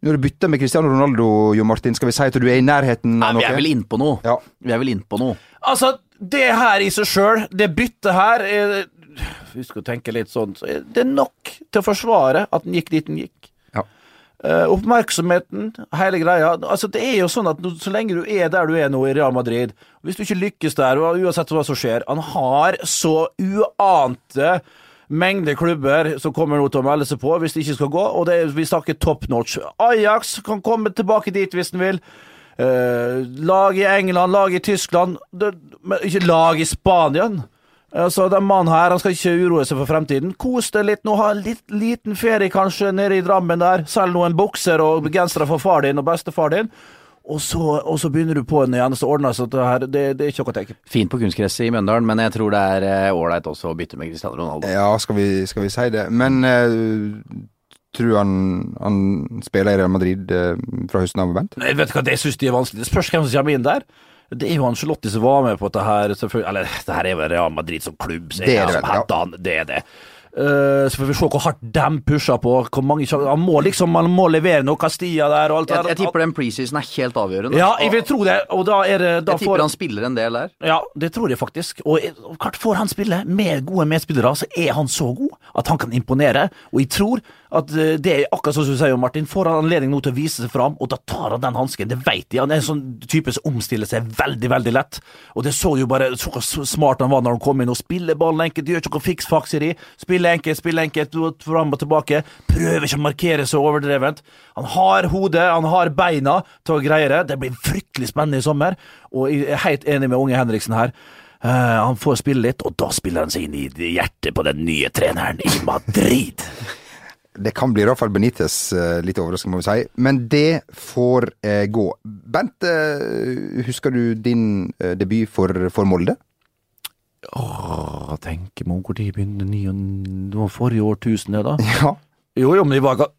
Når du bytter med Cristiano Ronaldo, Jo Martin, skal vi si at du er i nærheten Nei, noe? vi er vel inne på noe. Ja. Vi er vel inne på noe. Altså, det her i seg sjøl, det byttet her er, Vi skal tenke litt sånn Det er nok til å forsvare at den gikk dit den gikk. Ja. Uh, oppmerksomheten, hele greia. Altså, det er jo sånn at så lenge du er der du er nå i Real Madrid, hvis du ikke lykkes der, og uansett hva som skjer Han har så uante mengde klubber som kommer nå til å melde seg på hvis det ikke skal gå, og det er, vi snakker top notch. Ajax kan komme tilbake dit hvis den vil. Eh, lag i England, lag i Tyskland, det, men ikke lag i Spania. Altså, Den mannen her han skal ikke uroe seg for fremtiden. Kos deg litt nå, ha en litt, liten ferie kanskje nede i Drammen der. Selg noen bukser og gensere for far din og bestefar din. Og så, og så begynner du på en igjen, så ordner det seg. Det, her, det, det er ikke noe å tenke på. Fint på kunstgresset i Mjøndalen, men jeg tror det er eh, ålreit også å bytte med Cristiano Ronaldo. Ja, skal vi, skal vi si det. Men eh, tror han han spiller i Real Madrid eh, fra høsten av, Bent? Nei, vet du hva, det syns de er vanskelig. Det spørs hvem som kommer inn der. Det er jo Angelotti som var med på dette her, selvfølgelig. Eller, det her er vel Real Madrid som klubb, så Det er det som vel, ja. han. Det er det. Eh, så får vi se hvor hardt de pusher på. Mange, han må liksom han må levere noe Castilla der og alt Jeg, jeg tipper den preseason er helt avgjørende. Ja, jeg vil tro det. Og da er det da jeg tipper får, han spiller en del der. Ja, det tror jeg faktisk. Og, og klart får han spille med gode medspillere, så er han så god at han kan imponere. Og jeg tror at eh, det er akkurat som du sier, Martin. Får han anledning nå til å vise seg fram, og da tar han den hansken. Det vet jeg. Han er en sånn type som omstiller seg veldig, veldig lett. Og det så jo bare så smart han var når han kom inn og spiller ballen enkelt. Gjør ikke noe fiks-fakseri. Spiller enkelt, spiller enkelt, fram og tilbake. Prøver ikke å markere så overdrevent. Han har hodet, han har beina til å greie det. Det blir fryktelig spennende i sommer, og jeg er helt enig med unge Henriksen her. Uh, han får spille litt, og da spiller han seg inn i hjertet på den nye treneren i Madrid. Det kan bli Rafael Benitez, eh, litt overraskende må vi si. Men det får eh, gå. Bent, eh, husker du din eh, debut for, for Molde? Åh, tenker meg hvor de begynte Det var forrige årtusen, det da. Ja. Jo, jo, men de var ga...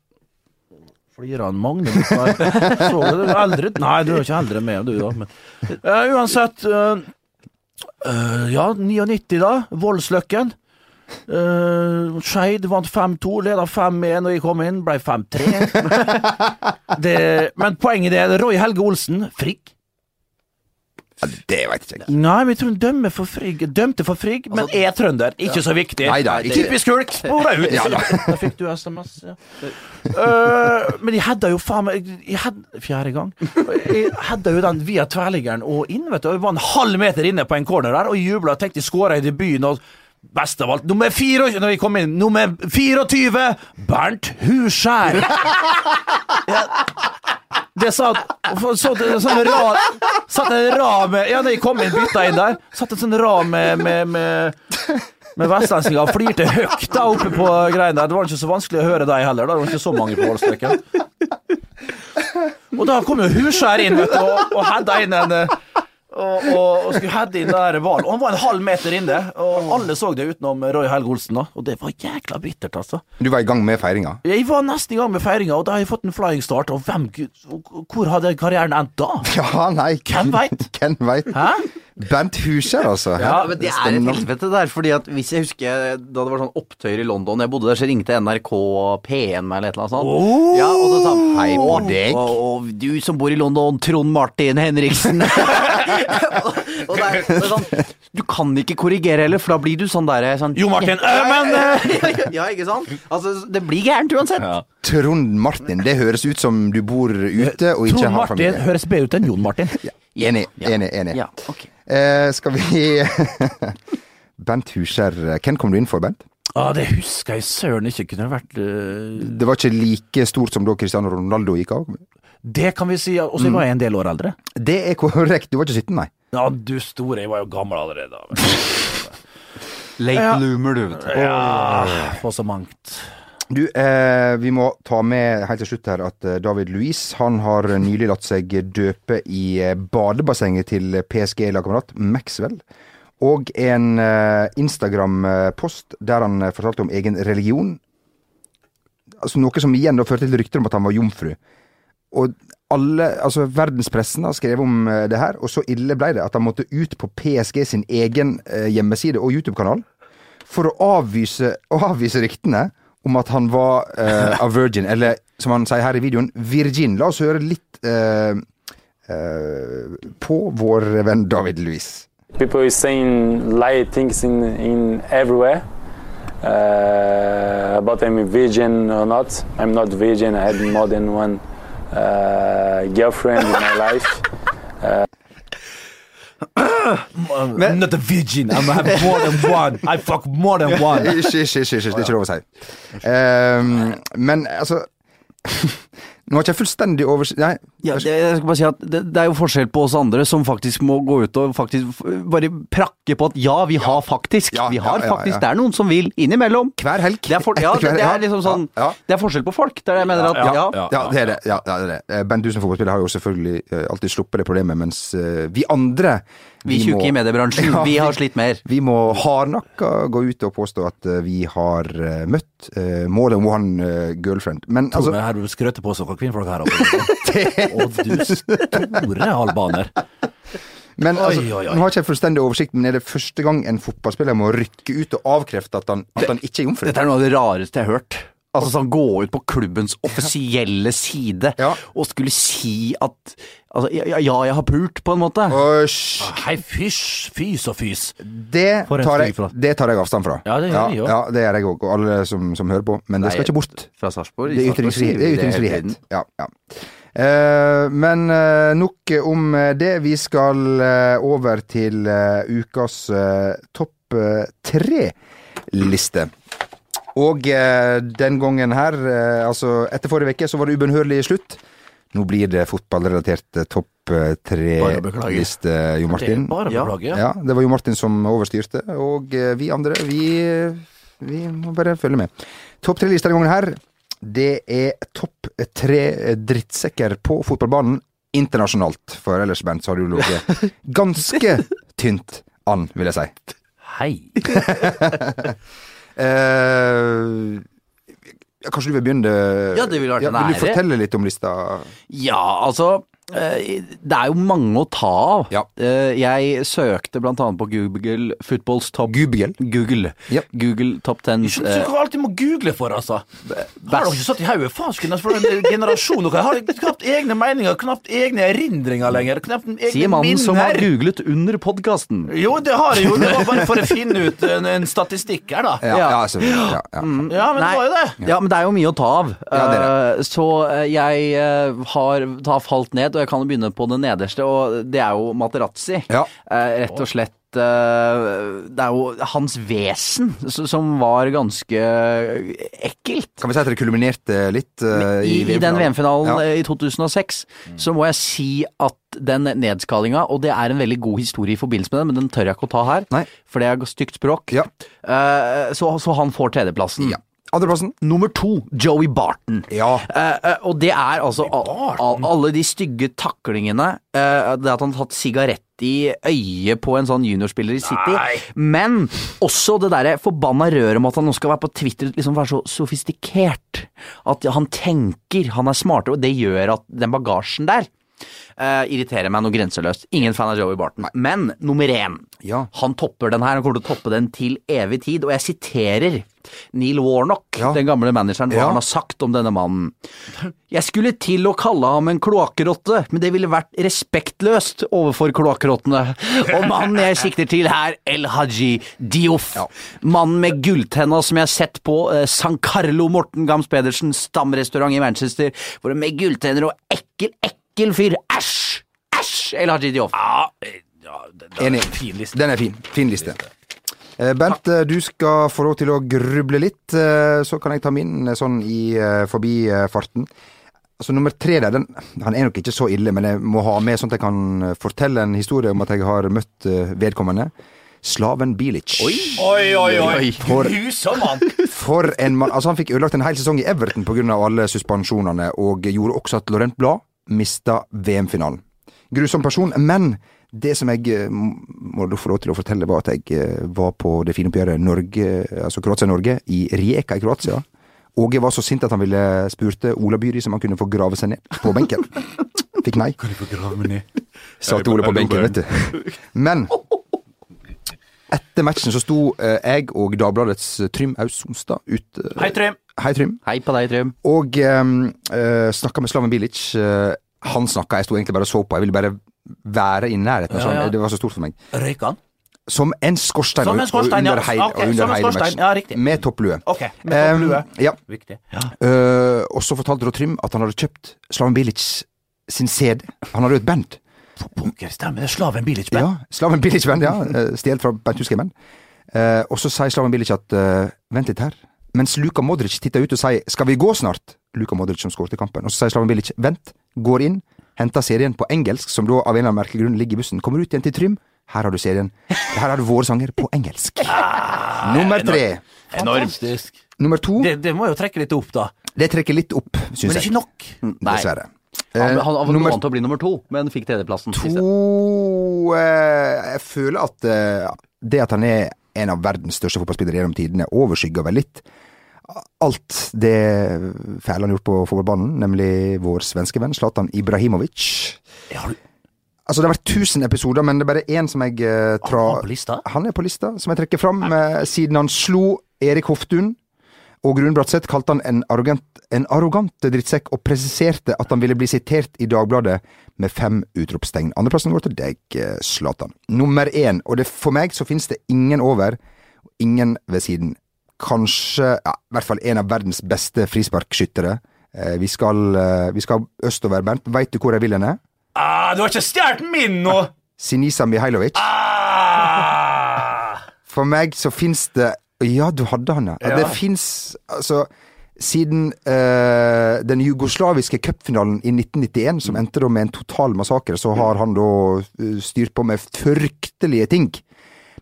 Flirer han Magne? Så du det? Eldre? Nei, du er ikke eldre enn meg, du da. Men, uh, uansett Uh, uh, Ja, 99 da. Voldsløkken. Uh, Skeid vant 5-2, leda 5-1 når jeg kom inn, ble 5-3. Men poenget er Roy Helge Olsen, Frigg. Det veit jeg ikke. Nei, men jeg tror hun for Frigg. Dømte for Frigg, men er trønder. Ikke så viktig. Nei da, ikke- Typisk hulk. Spora ut. Ja da. Da fikk du SMS. Ja. Uh, men de hadde jo faen meg Fjerde gang. Jeg hadde jo den via tverrliggeren og inn, vet du. Jeg var en halv meter inne på en corner der og jubla og tenkte jeg skåra i debuten. og Best av alt, nummer 24 Når vi kom inn, nummer 24 Bernt Huskjær! Ja, det satt så, sånn rad, Satt en rad med Ja, da jeg kom inn, bytta inn der, satt en sånn rad med, med, med men vestlendinger flirte høyt da oppe på greiene der. Det var ikke så vanskelig å høre deg heller, da. Det var ikke så mange på Voldsløkken. Og da kom jo Huskjær inn, vet du, og, og hedda inn en eh, og, og, og skulle heade inn der hvalen. Og han var en halv meter inne, og alle så det utenom Roy Helge Olsen, da. Og det var jækla bittert, altså. Du var i gang med feiringa? Jeg var nesten i gang med feiringa, og da har jeg fått en flying start. Og hvem Hvor hadde karrieren endt da? Ja, nei Hvem veit? Hvem veit? Hæ? Bent Huskjær, altså. Ja, men det er et helvete der, fordi at hvis jeg husker da det var sånn opptøyer i London Jeg bodde der, så ringte NRK P1 meg eller et eller annet sånt. Oh! Ja, og så sa han Hei på deg». Og, og du som bor i London, Trond Martin Henriksen. og, og det er, det er sånn Du kan ikke korrigere heller, for da blir du sånn der sånn, Jo Martin, øh, men øh. Ja, ikke sant? Altså, det blir gærent uansett. Trond Martin, det høres ut som du bor ute og ikke Trond har Martin høres bedre ut enn Jon Martin. Enig, enig, enig. Ja, okay. Eh, skal vi Bent Huskjær, hvem kom du inn for, Bent? Ah, det husker jeg søren ikke kunne vært uh... Det var ikke like stort som da Cristiano Ronaldo gikk av? Det kan vi si. Og så var jeg en del år eldre. Det er korrekt, du var ikke 17, nei. Ja, du store, jeg var jo gammel allerede. Late Ja. loomer, du, vet du. Ja, for så mangt. Du, eh, vi må ta med helt til slutt her at eh, David Luiz han har nylig latt seg døpe i eh, badebassenget til PSG-lagkamerat Maxwell. Og en eh, Instagram-post der han eh, fortalte om egen religion. Altså Noe som igjen da førte til rykter om at han var jomfru. Og alle, altså verdenspressen har skrevet om det her, og så ille ble det at han måtte ut på PSG sin egen hjemmeside og YouTube-kanal for å avvise, å avvise ryktene om at han var uh, a virgin, eller som han sier her i videoen, virgin. La oss høre litt uh, uh, på vår venn David Louis. People is saying lie things in in everywhere uh, about I'm a virgin or not. I'm not virgin. I had more than one uh, girlfriend in my life. Uh, I'm not a virgin. I'm have more than one. I fuck more than one. Hysj, hysj, hysj, det er ikke lov å si. Um, men altså Nå har ikke jeg fullstendig oversikt Nei. Ja, det, jeg skal bare si at det, det er jo forskjell på oss andre som faktisk må gå ut og faktisk bare prakke på at ja, vi har faktisk. Ja, vi har ja, ja, faktisk. ja. Det er noen som vil innimellom. Hver helg. Det er, for, ja, det, det er liksom sånn ja, ja. Det er forskjell på folk. Det er det jeg mener at ja, Ja, det er det. Ja, det er det. Eh, du som fotballspiller har jo selvfølgelig eh, alltid sluppet det problemet, mens eh, vi andre Vi tjukke i mediebransjen, vi har slitt mer. Vi må hardnakka gå ut og påstå at vi har møtt uh, more than one girlfriend. Men Altså, altså her du skrøter på som kvinnfolk her oppe. Og du store albaner. Men altså, oi, oi. Nå har ikke jeg fullstendig oversikt, men er det første gang en fotballspiller må rykke ut og avkrefte at han, at han ikke er jomfru? Dette er noe av det rareste jeg har hørt. Altså sånn Gå ut på klubbens offisielle side ja. og skulle si at Altså, ja, ja, jeg har pult, på en måte. Hei, fysj, fys og fys. Det tar, jeg, det tar jeg avstand fra. Ja, det gjør jeg òg. ja, det gjør jeg òg, og alle som, som hører på. Men det skal ikke bort. Fra Sarpsborg? Det er ytringsfrihet. Det er ytringsfrihet. Ja, ja. Eh, men eh, nok om eh, det. Vi skal over til ukas topp tre-liste. Og den gangen her, altså etter forrige uke, så var det ubønnhørlig slutt. Nå blir det fotballrelatert topp tre-liste, Jo Martin. Det er bare ja. beklager. ja, det var Jo Martin som overstyrte, og vi andre, vi, vi må bare følge med. Topp tre-lista denne gangen her. Det er topp tre drittsekker på fotballbanen internasjonalt. For ellers, Bernt, så har du ligget ganske tynt an, vil jeg si. Hei. uh, kanskje du vil begynne? Ja, det ville vært en Vil du fortelle litt om lista? Ja, altså Det er jo mange å ta av. Ja. Jeg søkte annet på Google Footballs top Google? Google, Google top 10 Jeg skjønner ikke hva alltid må google for, altså. Har dere ikke satt i hodet? Faen, for en generasjon dere har knapt egne meninger, knapt egne erindringer lenger. Knapt egne Sier mannen som har googlet under podkasten. Jo, det har jeg jo. Det var bare for å finne ut en, en statistikk her, da. Ja, ja. Ja, ja. Mm. Ja, men det var jo det. Ja, men det er jo mye å ta av. Det Eh, Så eh, jeg eh, har da falt ned, og jeg kan begynne på det nederste, og det er jo Materazzi. Ja. Eh, Rett og slett eh, Det er jo hans vesen som var ganske ekkelt. Kan vi si at det kulminerte litt eh, I, I den VM-finalen Ja. eh, i 2006 så må jeg si at den nedskalinga, og det er en veldig god historie i forbindelse med den, men den tør jeg ikke å ta her, for det er stygt språk. Eh, så, så han får tredjeplassen. Andreplassen? Nummer to, Joey Barton. Ja. Eh, eh, og det er altså al al alle de stygge taklingene. eh, det at han har tatt sigarett i øyet på en sånn juniorspiller i City. Men også det derre forbanna røret om at han nå skal være på Twitter liksom være så sofistikert. At han tenker, han er smartere, og det gjør at den bagasjen der eh, irriterer meg noe grenseløst. Ingen fan av Joey Barton. Men nummer én, han topper den her. Han kommer til å toppe den til evig tid. Og jeg siterer Neil Warnock, den gamle manageren, hva Ja. han har sagt om denne mannen. Jeg skulle til å kalle ham en kloakkrotte, men det ville vært respektløst overfor kloakkrottene. Og mannen jeg sikter til her, El Haji Dioff. Mannen med gulltenna som jeg har sett på eh, San Carlo Morten Gams Pedersen stamrestaurant i Manchester, hvor med gulltenner og ekkel, ekkel fyr. Æsj! Æsj! El Haji Dioff. Enig. Den er fin. Fin liste. Eh, Bent, eh, du skal få lov til å gruble litt, eh, så kan jeg ta min eh, sånn i eh, forbifarten. Altså Nummer tre der, den, han er nok ikke så ille, men jeg må ha med sånn at jeg kan eh, fortelle en historie om at jeg har møtt eh, vedkommende. Slaven Bilic. Oi, oi, oi. For, mann. for en mann. Altså Han fikk ødelagt en hel sesong i Everton pga. alle suspensjonene, og gjorde også at Laurent Blad mista VM-finalen. Grusom person, men det som jeg eh, må få lov til å fortelle, var at jeg eh, var på det fine oppgjøret Norge, altså Kroatia-Norge i Rijeka i Kroatia. Åge var så sint at han ville spurte Ola Byri om han kunne få grave seg ned på benken. Fikk nei. Kan jeg få grave meg ned? Satt Ole på benken, vet du. Men etter matchen så sto eh, jeg og Dagbladets Trym Aus Sonstad ute Hei, Trym. Hei, Trym. Hei på deg, Trym. Og um, snakka med Slaven Bilic. Uh, han snakka, jeg sto egentlig bare og så på. Jeg ville bare være i nærheten. Ja, sånn. ja. Det var så stort for meg. Røyka han? Som en skorstein. Som en skorstein, og under ja. hele- Ok, og under som en skorstein, ja, riktig. Med topplue. Ok, med topplue. Um, ja. Viktig. Ja. Uh, og så fortalte da Trym at han hadde kjøpt Slaven Bilic sin CD. Han hadde jo et band. Pokker, stemmer det. Slaven Bilic band. Ja, Slaven Bilic band, ja. Eh, Stjålet fra Bernt Huskeimen. Uh, og så sier Slaven Bilic at uh, vent litt her. Mens Luka Modric titter ut og sier skal vi gå snart? Luka Modric som skåret i kampen. Og så sier Slaven Bilic vent, går inn, henter serien på engelsk, som da av en eller annen merkelig grunn ligger i bussen. Kommer ut igjen til Trym. Her har du serien. Her har du våre sanger på engelsk. Nummer tre. Enormt. Nummer to. Det, det må jo trekke litt opp, da. Det trekker litt opp, syns jeg. Men det er ikke nok. Nei. Dessverre. Han, han, Eh, han var nummer vant til å bli nummer to, men fikk tredjeplassen. to eh, Jeg føler at eh, det at han er en av verdens største fotballspillere gjennom tidene, overskygger vel litt alt det fæle han gjort på fotballbanen, nemlig vår svenske venn Zlatan Ibrahimovic. Altså, det har vært 1000 episoder, men det er bare én som jeg uh, tra... Han på lista? Han er på lista, som jeg trekker fram, eh, siden han slo Erik Hoftun. Og Grun Bratseth kalte han en arrogant, en arrogant drittsekk, og presiserte at han ville bli sitert i Dagbladet med fem utropstegn. Andreplassen går til deg, eh, Zlatan. Nummer én, og det, for meg så finnes det ingen over, og ingen ved siden. Kanskje, ja, i hvert fall en av verdens beste frisparkskyttere. Eh, vi, skal, eh, vi skal østover, Bernt. Veit du hvor jeg vil henne? Ah, du har ikke stjålet min nå! Sinisa Mihailovic. Ah! For meg så fins det Ja, du hadde han, ja. Det fins altså siden eh, den jugoslaviske cupfinalen i 1991, som endte da med en total massakre, så har han da eh, styrt på med fryktelige ting.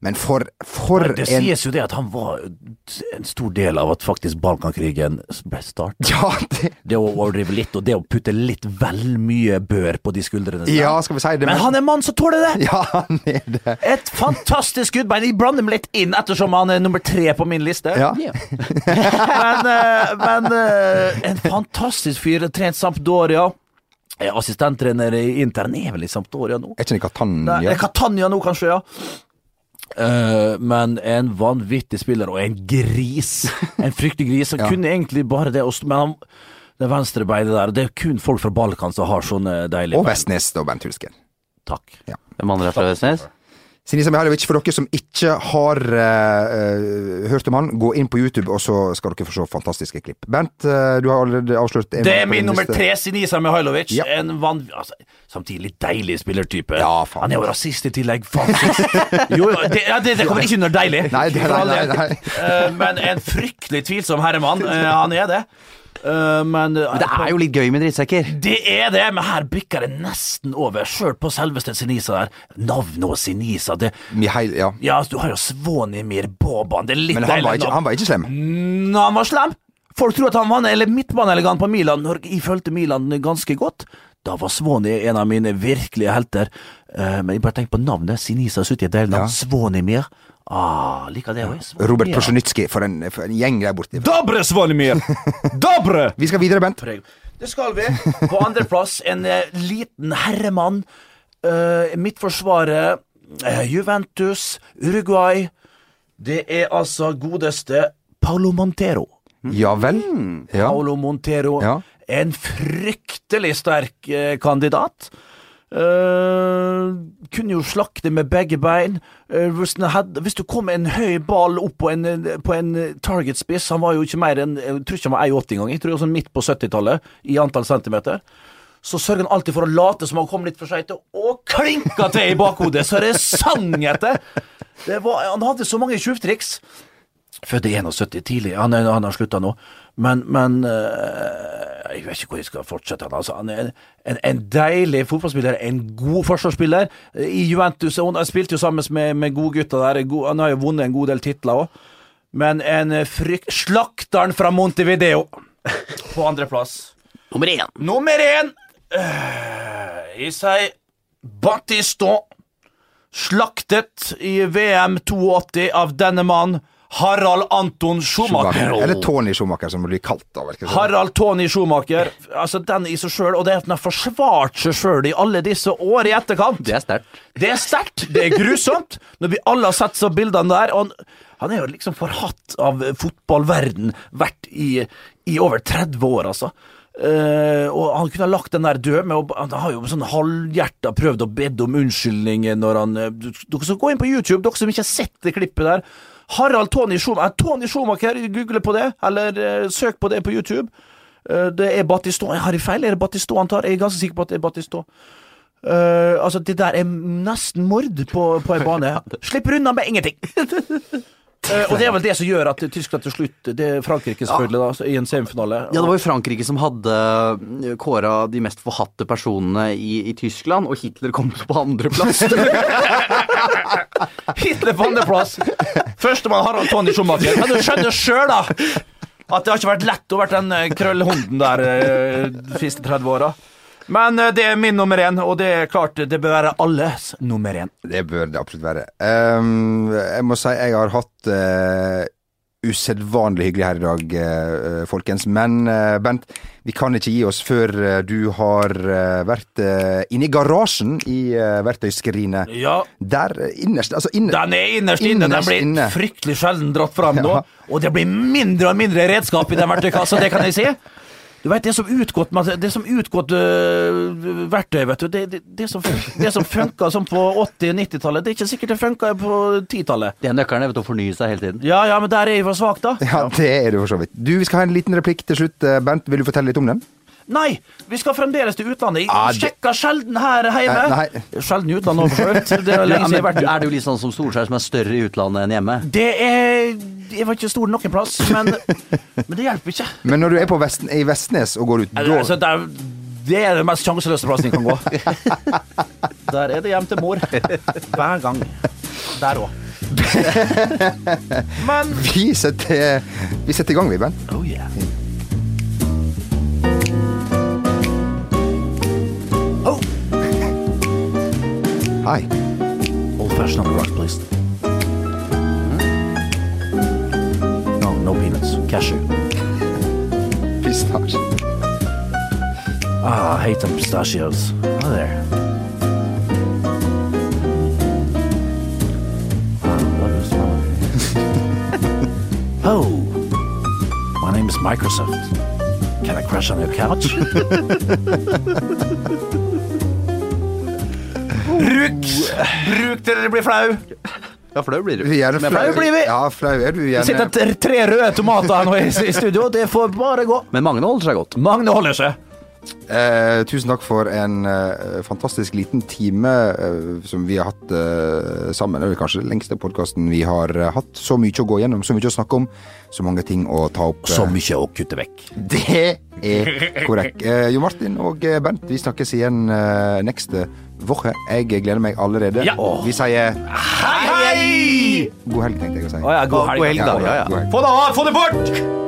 Men for, for Det en sies jo det at han var en stor del av at faktisk Balkankrigen ble startet. Ja, det Det å overdrive litt, og det å putte litt vel mye bør på de skuldrene. Ja, skal vi si det, Men men- han er mann som tåler det! Ja, han er det. Et fantastisk skuddbein. Jeg blander meg litt inn ettersom han er nummer tre på min liste. Ja. men eh, men eh, en fantastisk fyr. Trent Sampdoria. Er Assistenttrener i intern er vel i Sampdoria nå? Er ikke det Catania? det er Catania nå, kanskje, ja. Eh, men en vanvittig spiller, og en gris. En fryktelig gris. Han Ja. kunne egentlig bare det, men han, det venstre beinet der Det er kun folk fra Balkan som har sånne deilige Og. Vestnes, og Bent Hulsker. Takk. Hvem andre er fra Vestnes? Sinisa Mihailovic, for dere som ikke har eh, eh, hørt om han, gå inn på YouTube, og så skal dere få se fantastiske klipp. Bent, uh, du har allerede avslørt Det er min nummer tre, Sinisa Mihailovic. Ja. En van... Altså, samtidig litt deilig spillertype. Ja. Han er jo rasist i tillegg. Faen. Jo, det, ja, det, det kommer ikke under deilig. Nei, det- nei, nei, nei. Uh, men en fryktelig tvilsom herremann. Eh, han er det. Eh, men, Men det er jo litt gøy med drittsekker. Det er det, men her bikker det nesten over. Sjøl på selveste Sinisa der. Navnet og Sinisa, det Mihail, ja. Ja, du har jo Svonimir Boban. Det er litt Men han var, ikke, han var ikke slem. Nå, han var slem. Folk tror at han var eller midtbaneelegant på Milan, når jeg fulgte Milan ganske godt. Da var Svoni en av mine virkelige helter. Uh, men jeg bare tenk på navnet. Sinisa deilig navn. Ja. Svonimir. Ah, liker det òg. Robert Prosjenitsky, for, en- for en gjeng der borte. Dobre, Svanemir! Dobre! Vi skal videre, Bent. Det skal vi. På andreplass en eh, liten herremann. Uh, Midtforsvaret, uh, Juventus, Uruguay. Det er altså godeste Paulo Montero. Ja vel? Ja. Paulo Montero. Ja. En fryktelig sterk uh, kandidat. Eh, kunne jo slakte med begge bein. Uh, hvis, had, hvis du kom med en høy ball opp på en, på en targetspiss Han var jo ikke mer enn Jeg tror ikke han var 1,80 engang. Jeg tror sånn midt på 70-tallet i antall centimeter. Så sørger han alltid for å late som han kom litt for seint, og klinka til i bakhodet, så det sang etter! Det var, han hadde så mange tjuvtriks. Født i 71 tidlig, han, han har slutta nå. Men, men eh, Jeg vet ikke hvor jeg skal fortsette. Han, altså, han er en, en deilig fotballspiller, en god forsvarsspiller. I Juventus Han spilte jo sammen med, med godgutta der. God, han har jo vunnet en god del titler òg. Men en frykt... Slakteren fra Montevideo på andreplass. Nummer én. Nummer én! Jeg sier Battiston. Slaktet i VM 82 av denne mann, Harald Anton Schumacher. Schumacher. Eller Tony Schumacher, som det blir kalt. da, virker. Harald Tony Schumacher. Altså, den i seg sjøl, og det at den har forsvart seg sjøl i alle disse år i etterkant. Det er sterkt. Det er sterkt, det er grusomt, når vi alle har sett så bildene der. Og han, han er jo liksom forhatt av fotballverden, vært i, i over 30 år, altså. Uh, og han kunne ha lagt den der død, med, å- han har jo sånn halvhjerta prøvd å bedde om unnskyldning når han uh, Dere skal gå inn på YouTube, dere som ikke har sett det klippet der. Harald Tony Schumacher, Tony Schumacher, google på det, eller eh, søk på det på YouTube. Eh, det er Battiston. Jeg har i feil, er det Battiston han tar? Jeg er ganske sikker på at det er Battiston. Uh, altså, det der er nesten mord på, på en bane. Slipper unna med ingenting! Eh, og det er vel det som gjør at Tyskland til slutt Det er Frankrike, selvfølgelig, da, i en semifinale. Ja, det var jo Frankrike som hadde kåra de mest forhatte personene i, i Tyskland, og Hitler kom på andreplass. Hitler på andreplass! Førstemann Harald Tony Schumacher. Men du skjønner sjøl, da! At det har ikke vært lett å være den eh, krøllhunden der eh, de siste 30 åra. Men eh, det er min nummer én, og det er klart det bør være alles nummer én. Det bør det absolutt være. Um, jeg må si jeg har hatt uh, usedvanlig hyggelig her i dag, eh, folkens. Men Bent, vi kan ikke gi oss før du har vært inne i garasjen i verktøyskrinet. Ja. Der innerst altså inne, Den er innerst inne. Den blir inne. fryktelig sjelden dratt fram nå. Ja. Og det blir mindre og mindre redskap i den verktøykassa, det kan jeg si. Du vet, Det som utgått, det som utgått uh, verktøy, vet du. Det, det, det, som, det som funka sånn på 80- og 90-tallet, det er ikke sikkert det funka på 10-tallet. Det er nøkkelen til å fornye seg hele tiden. Ja, ja, men der er jeg for svak, da. Ja, det er du for så vidt. Du, Vi skal ha en liten replikk til slutt. Bernt, vil du fortelle litt om den? Nei, vi skal fremdeles til utlandet. Jeg det- sjekker sjelden her hjemme. Nei, Sjelden i utlandet overført. Det er lenge siden jeg har vært er det jo litt sånn som Solskjær, som er større i utlandet enn hjemme? Det er Jeg var ikke stor noen plass, men, men det hjelper ikke. Men når du er på Vest, i Vestnes og går ut, da Altså, det, er, det er den mest sjanseløse plassen jeg kan gå. Der er det hjem til mor. Hver gang. Der òg. Men Vi setter, vi setter i gang, vi, Ben. Oh yeah. Hei. Old fashioned on the rocks, please. No, no peanuts. Cashew. Pistasje. Ah, I hate them pistachios. Oh, there. Ah, love the smell of it. oh, my name is Microsoft. Can I crash on your couch? Bruk! Bruk det dere blir flau! Ja, flau blir du. Vi er flau. flau blir vi. Ja, flau er du Det sitter tre- røde tomater nå i i studio, det får bare gå. Men Magne holder seg godt. Magne holder seg. Eh, tusen takk for en eh, fantastisk liten time eh, som vi har hatt eh, sammen. Det er kanskje den lengste podkasten vi har eh, hatt. Så mye å gå gjennom, så mye å snakke om, så mange ting å ta opp. Så eh. mye å kutte vekk. Det er korrekt. Eh, jo Martin og Bent, vi snakkes igjen eh, neste uke. Jeg gleder meg allerede. Ja. Vi sier Hei, hei! god helg, tenkte jeg å si. Å ja, god helg. God helg, da. ja. god helg. Få det av! Få det bort!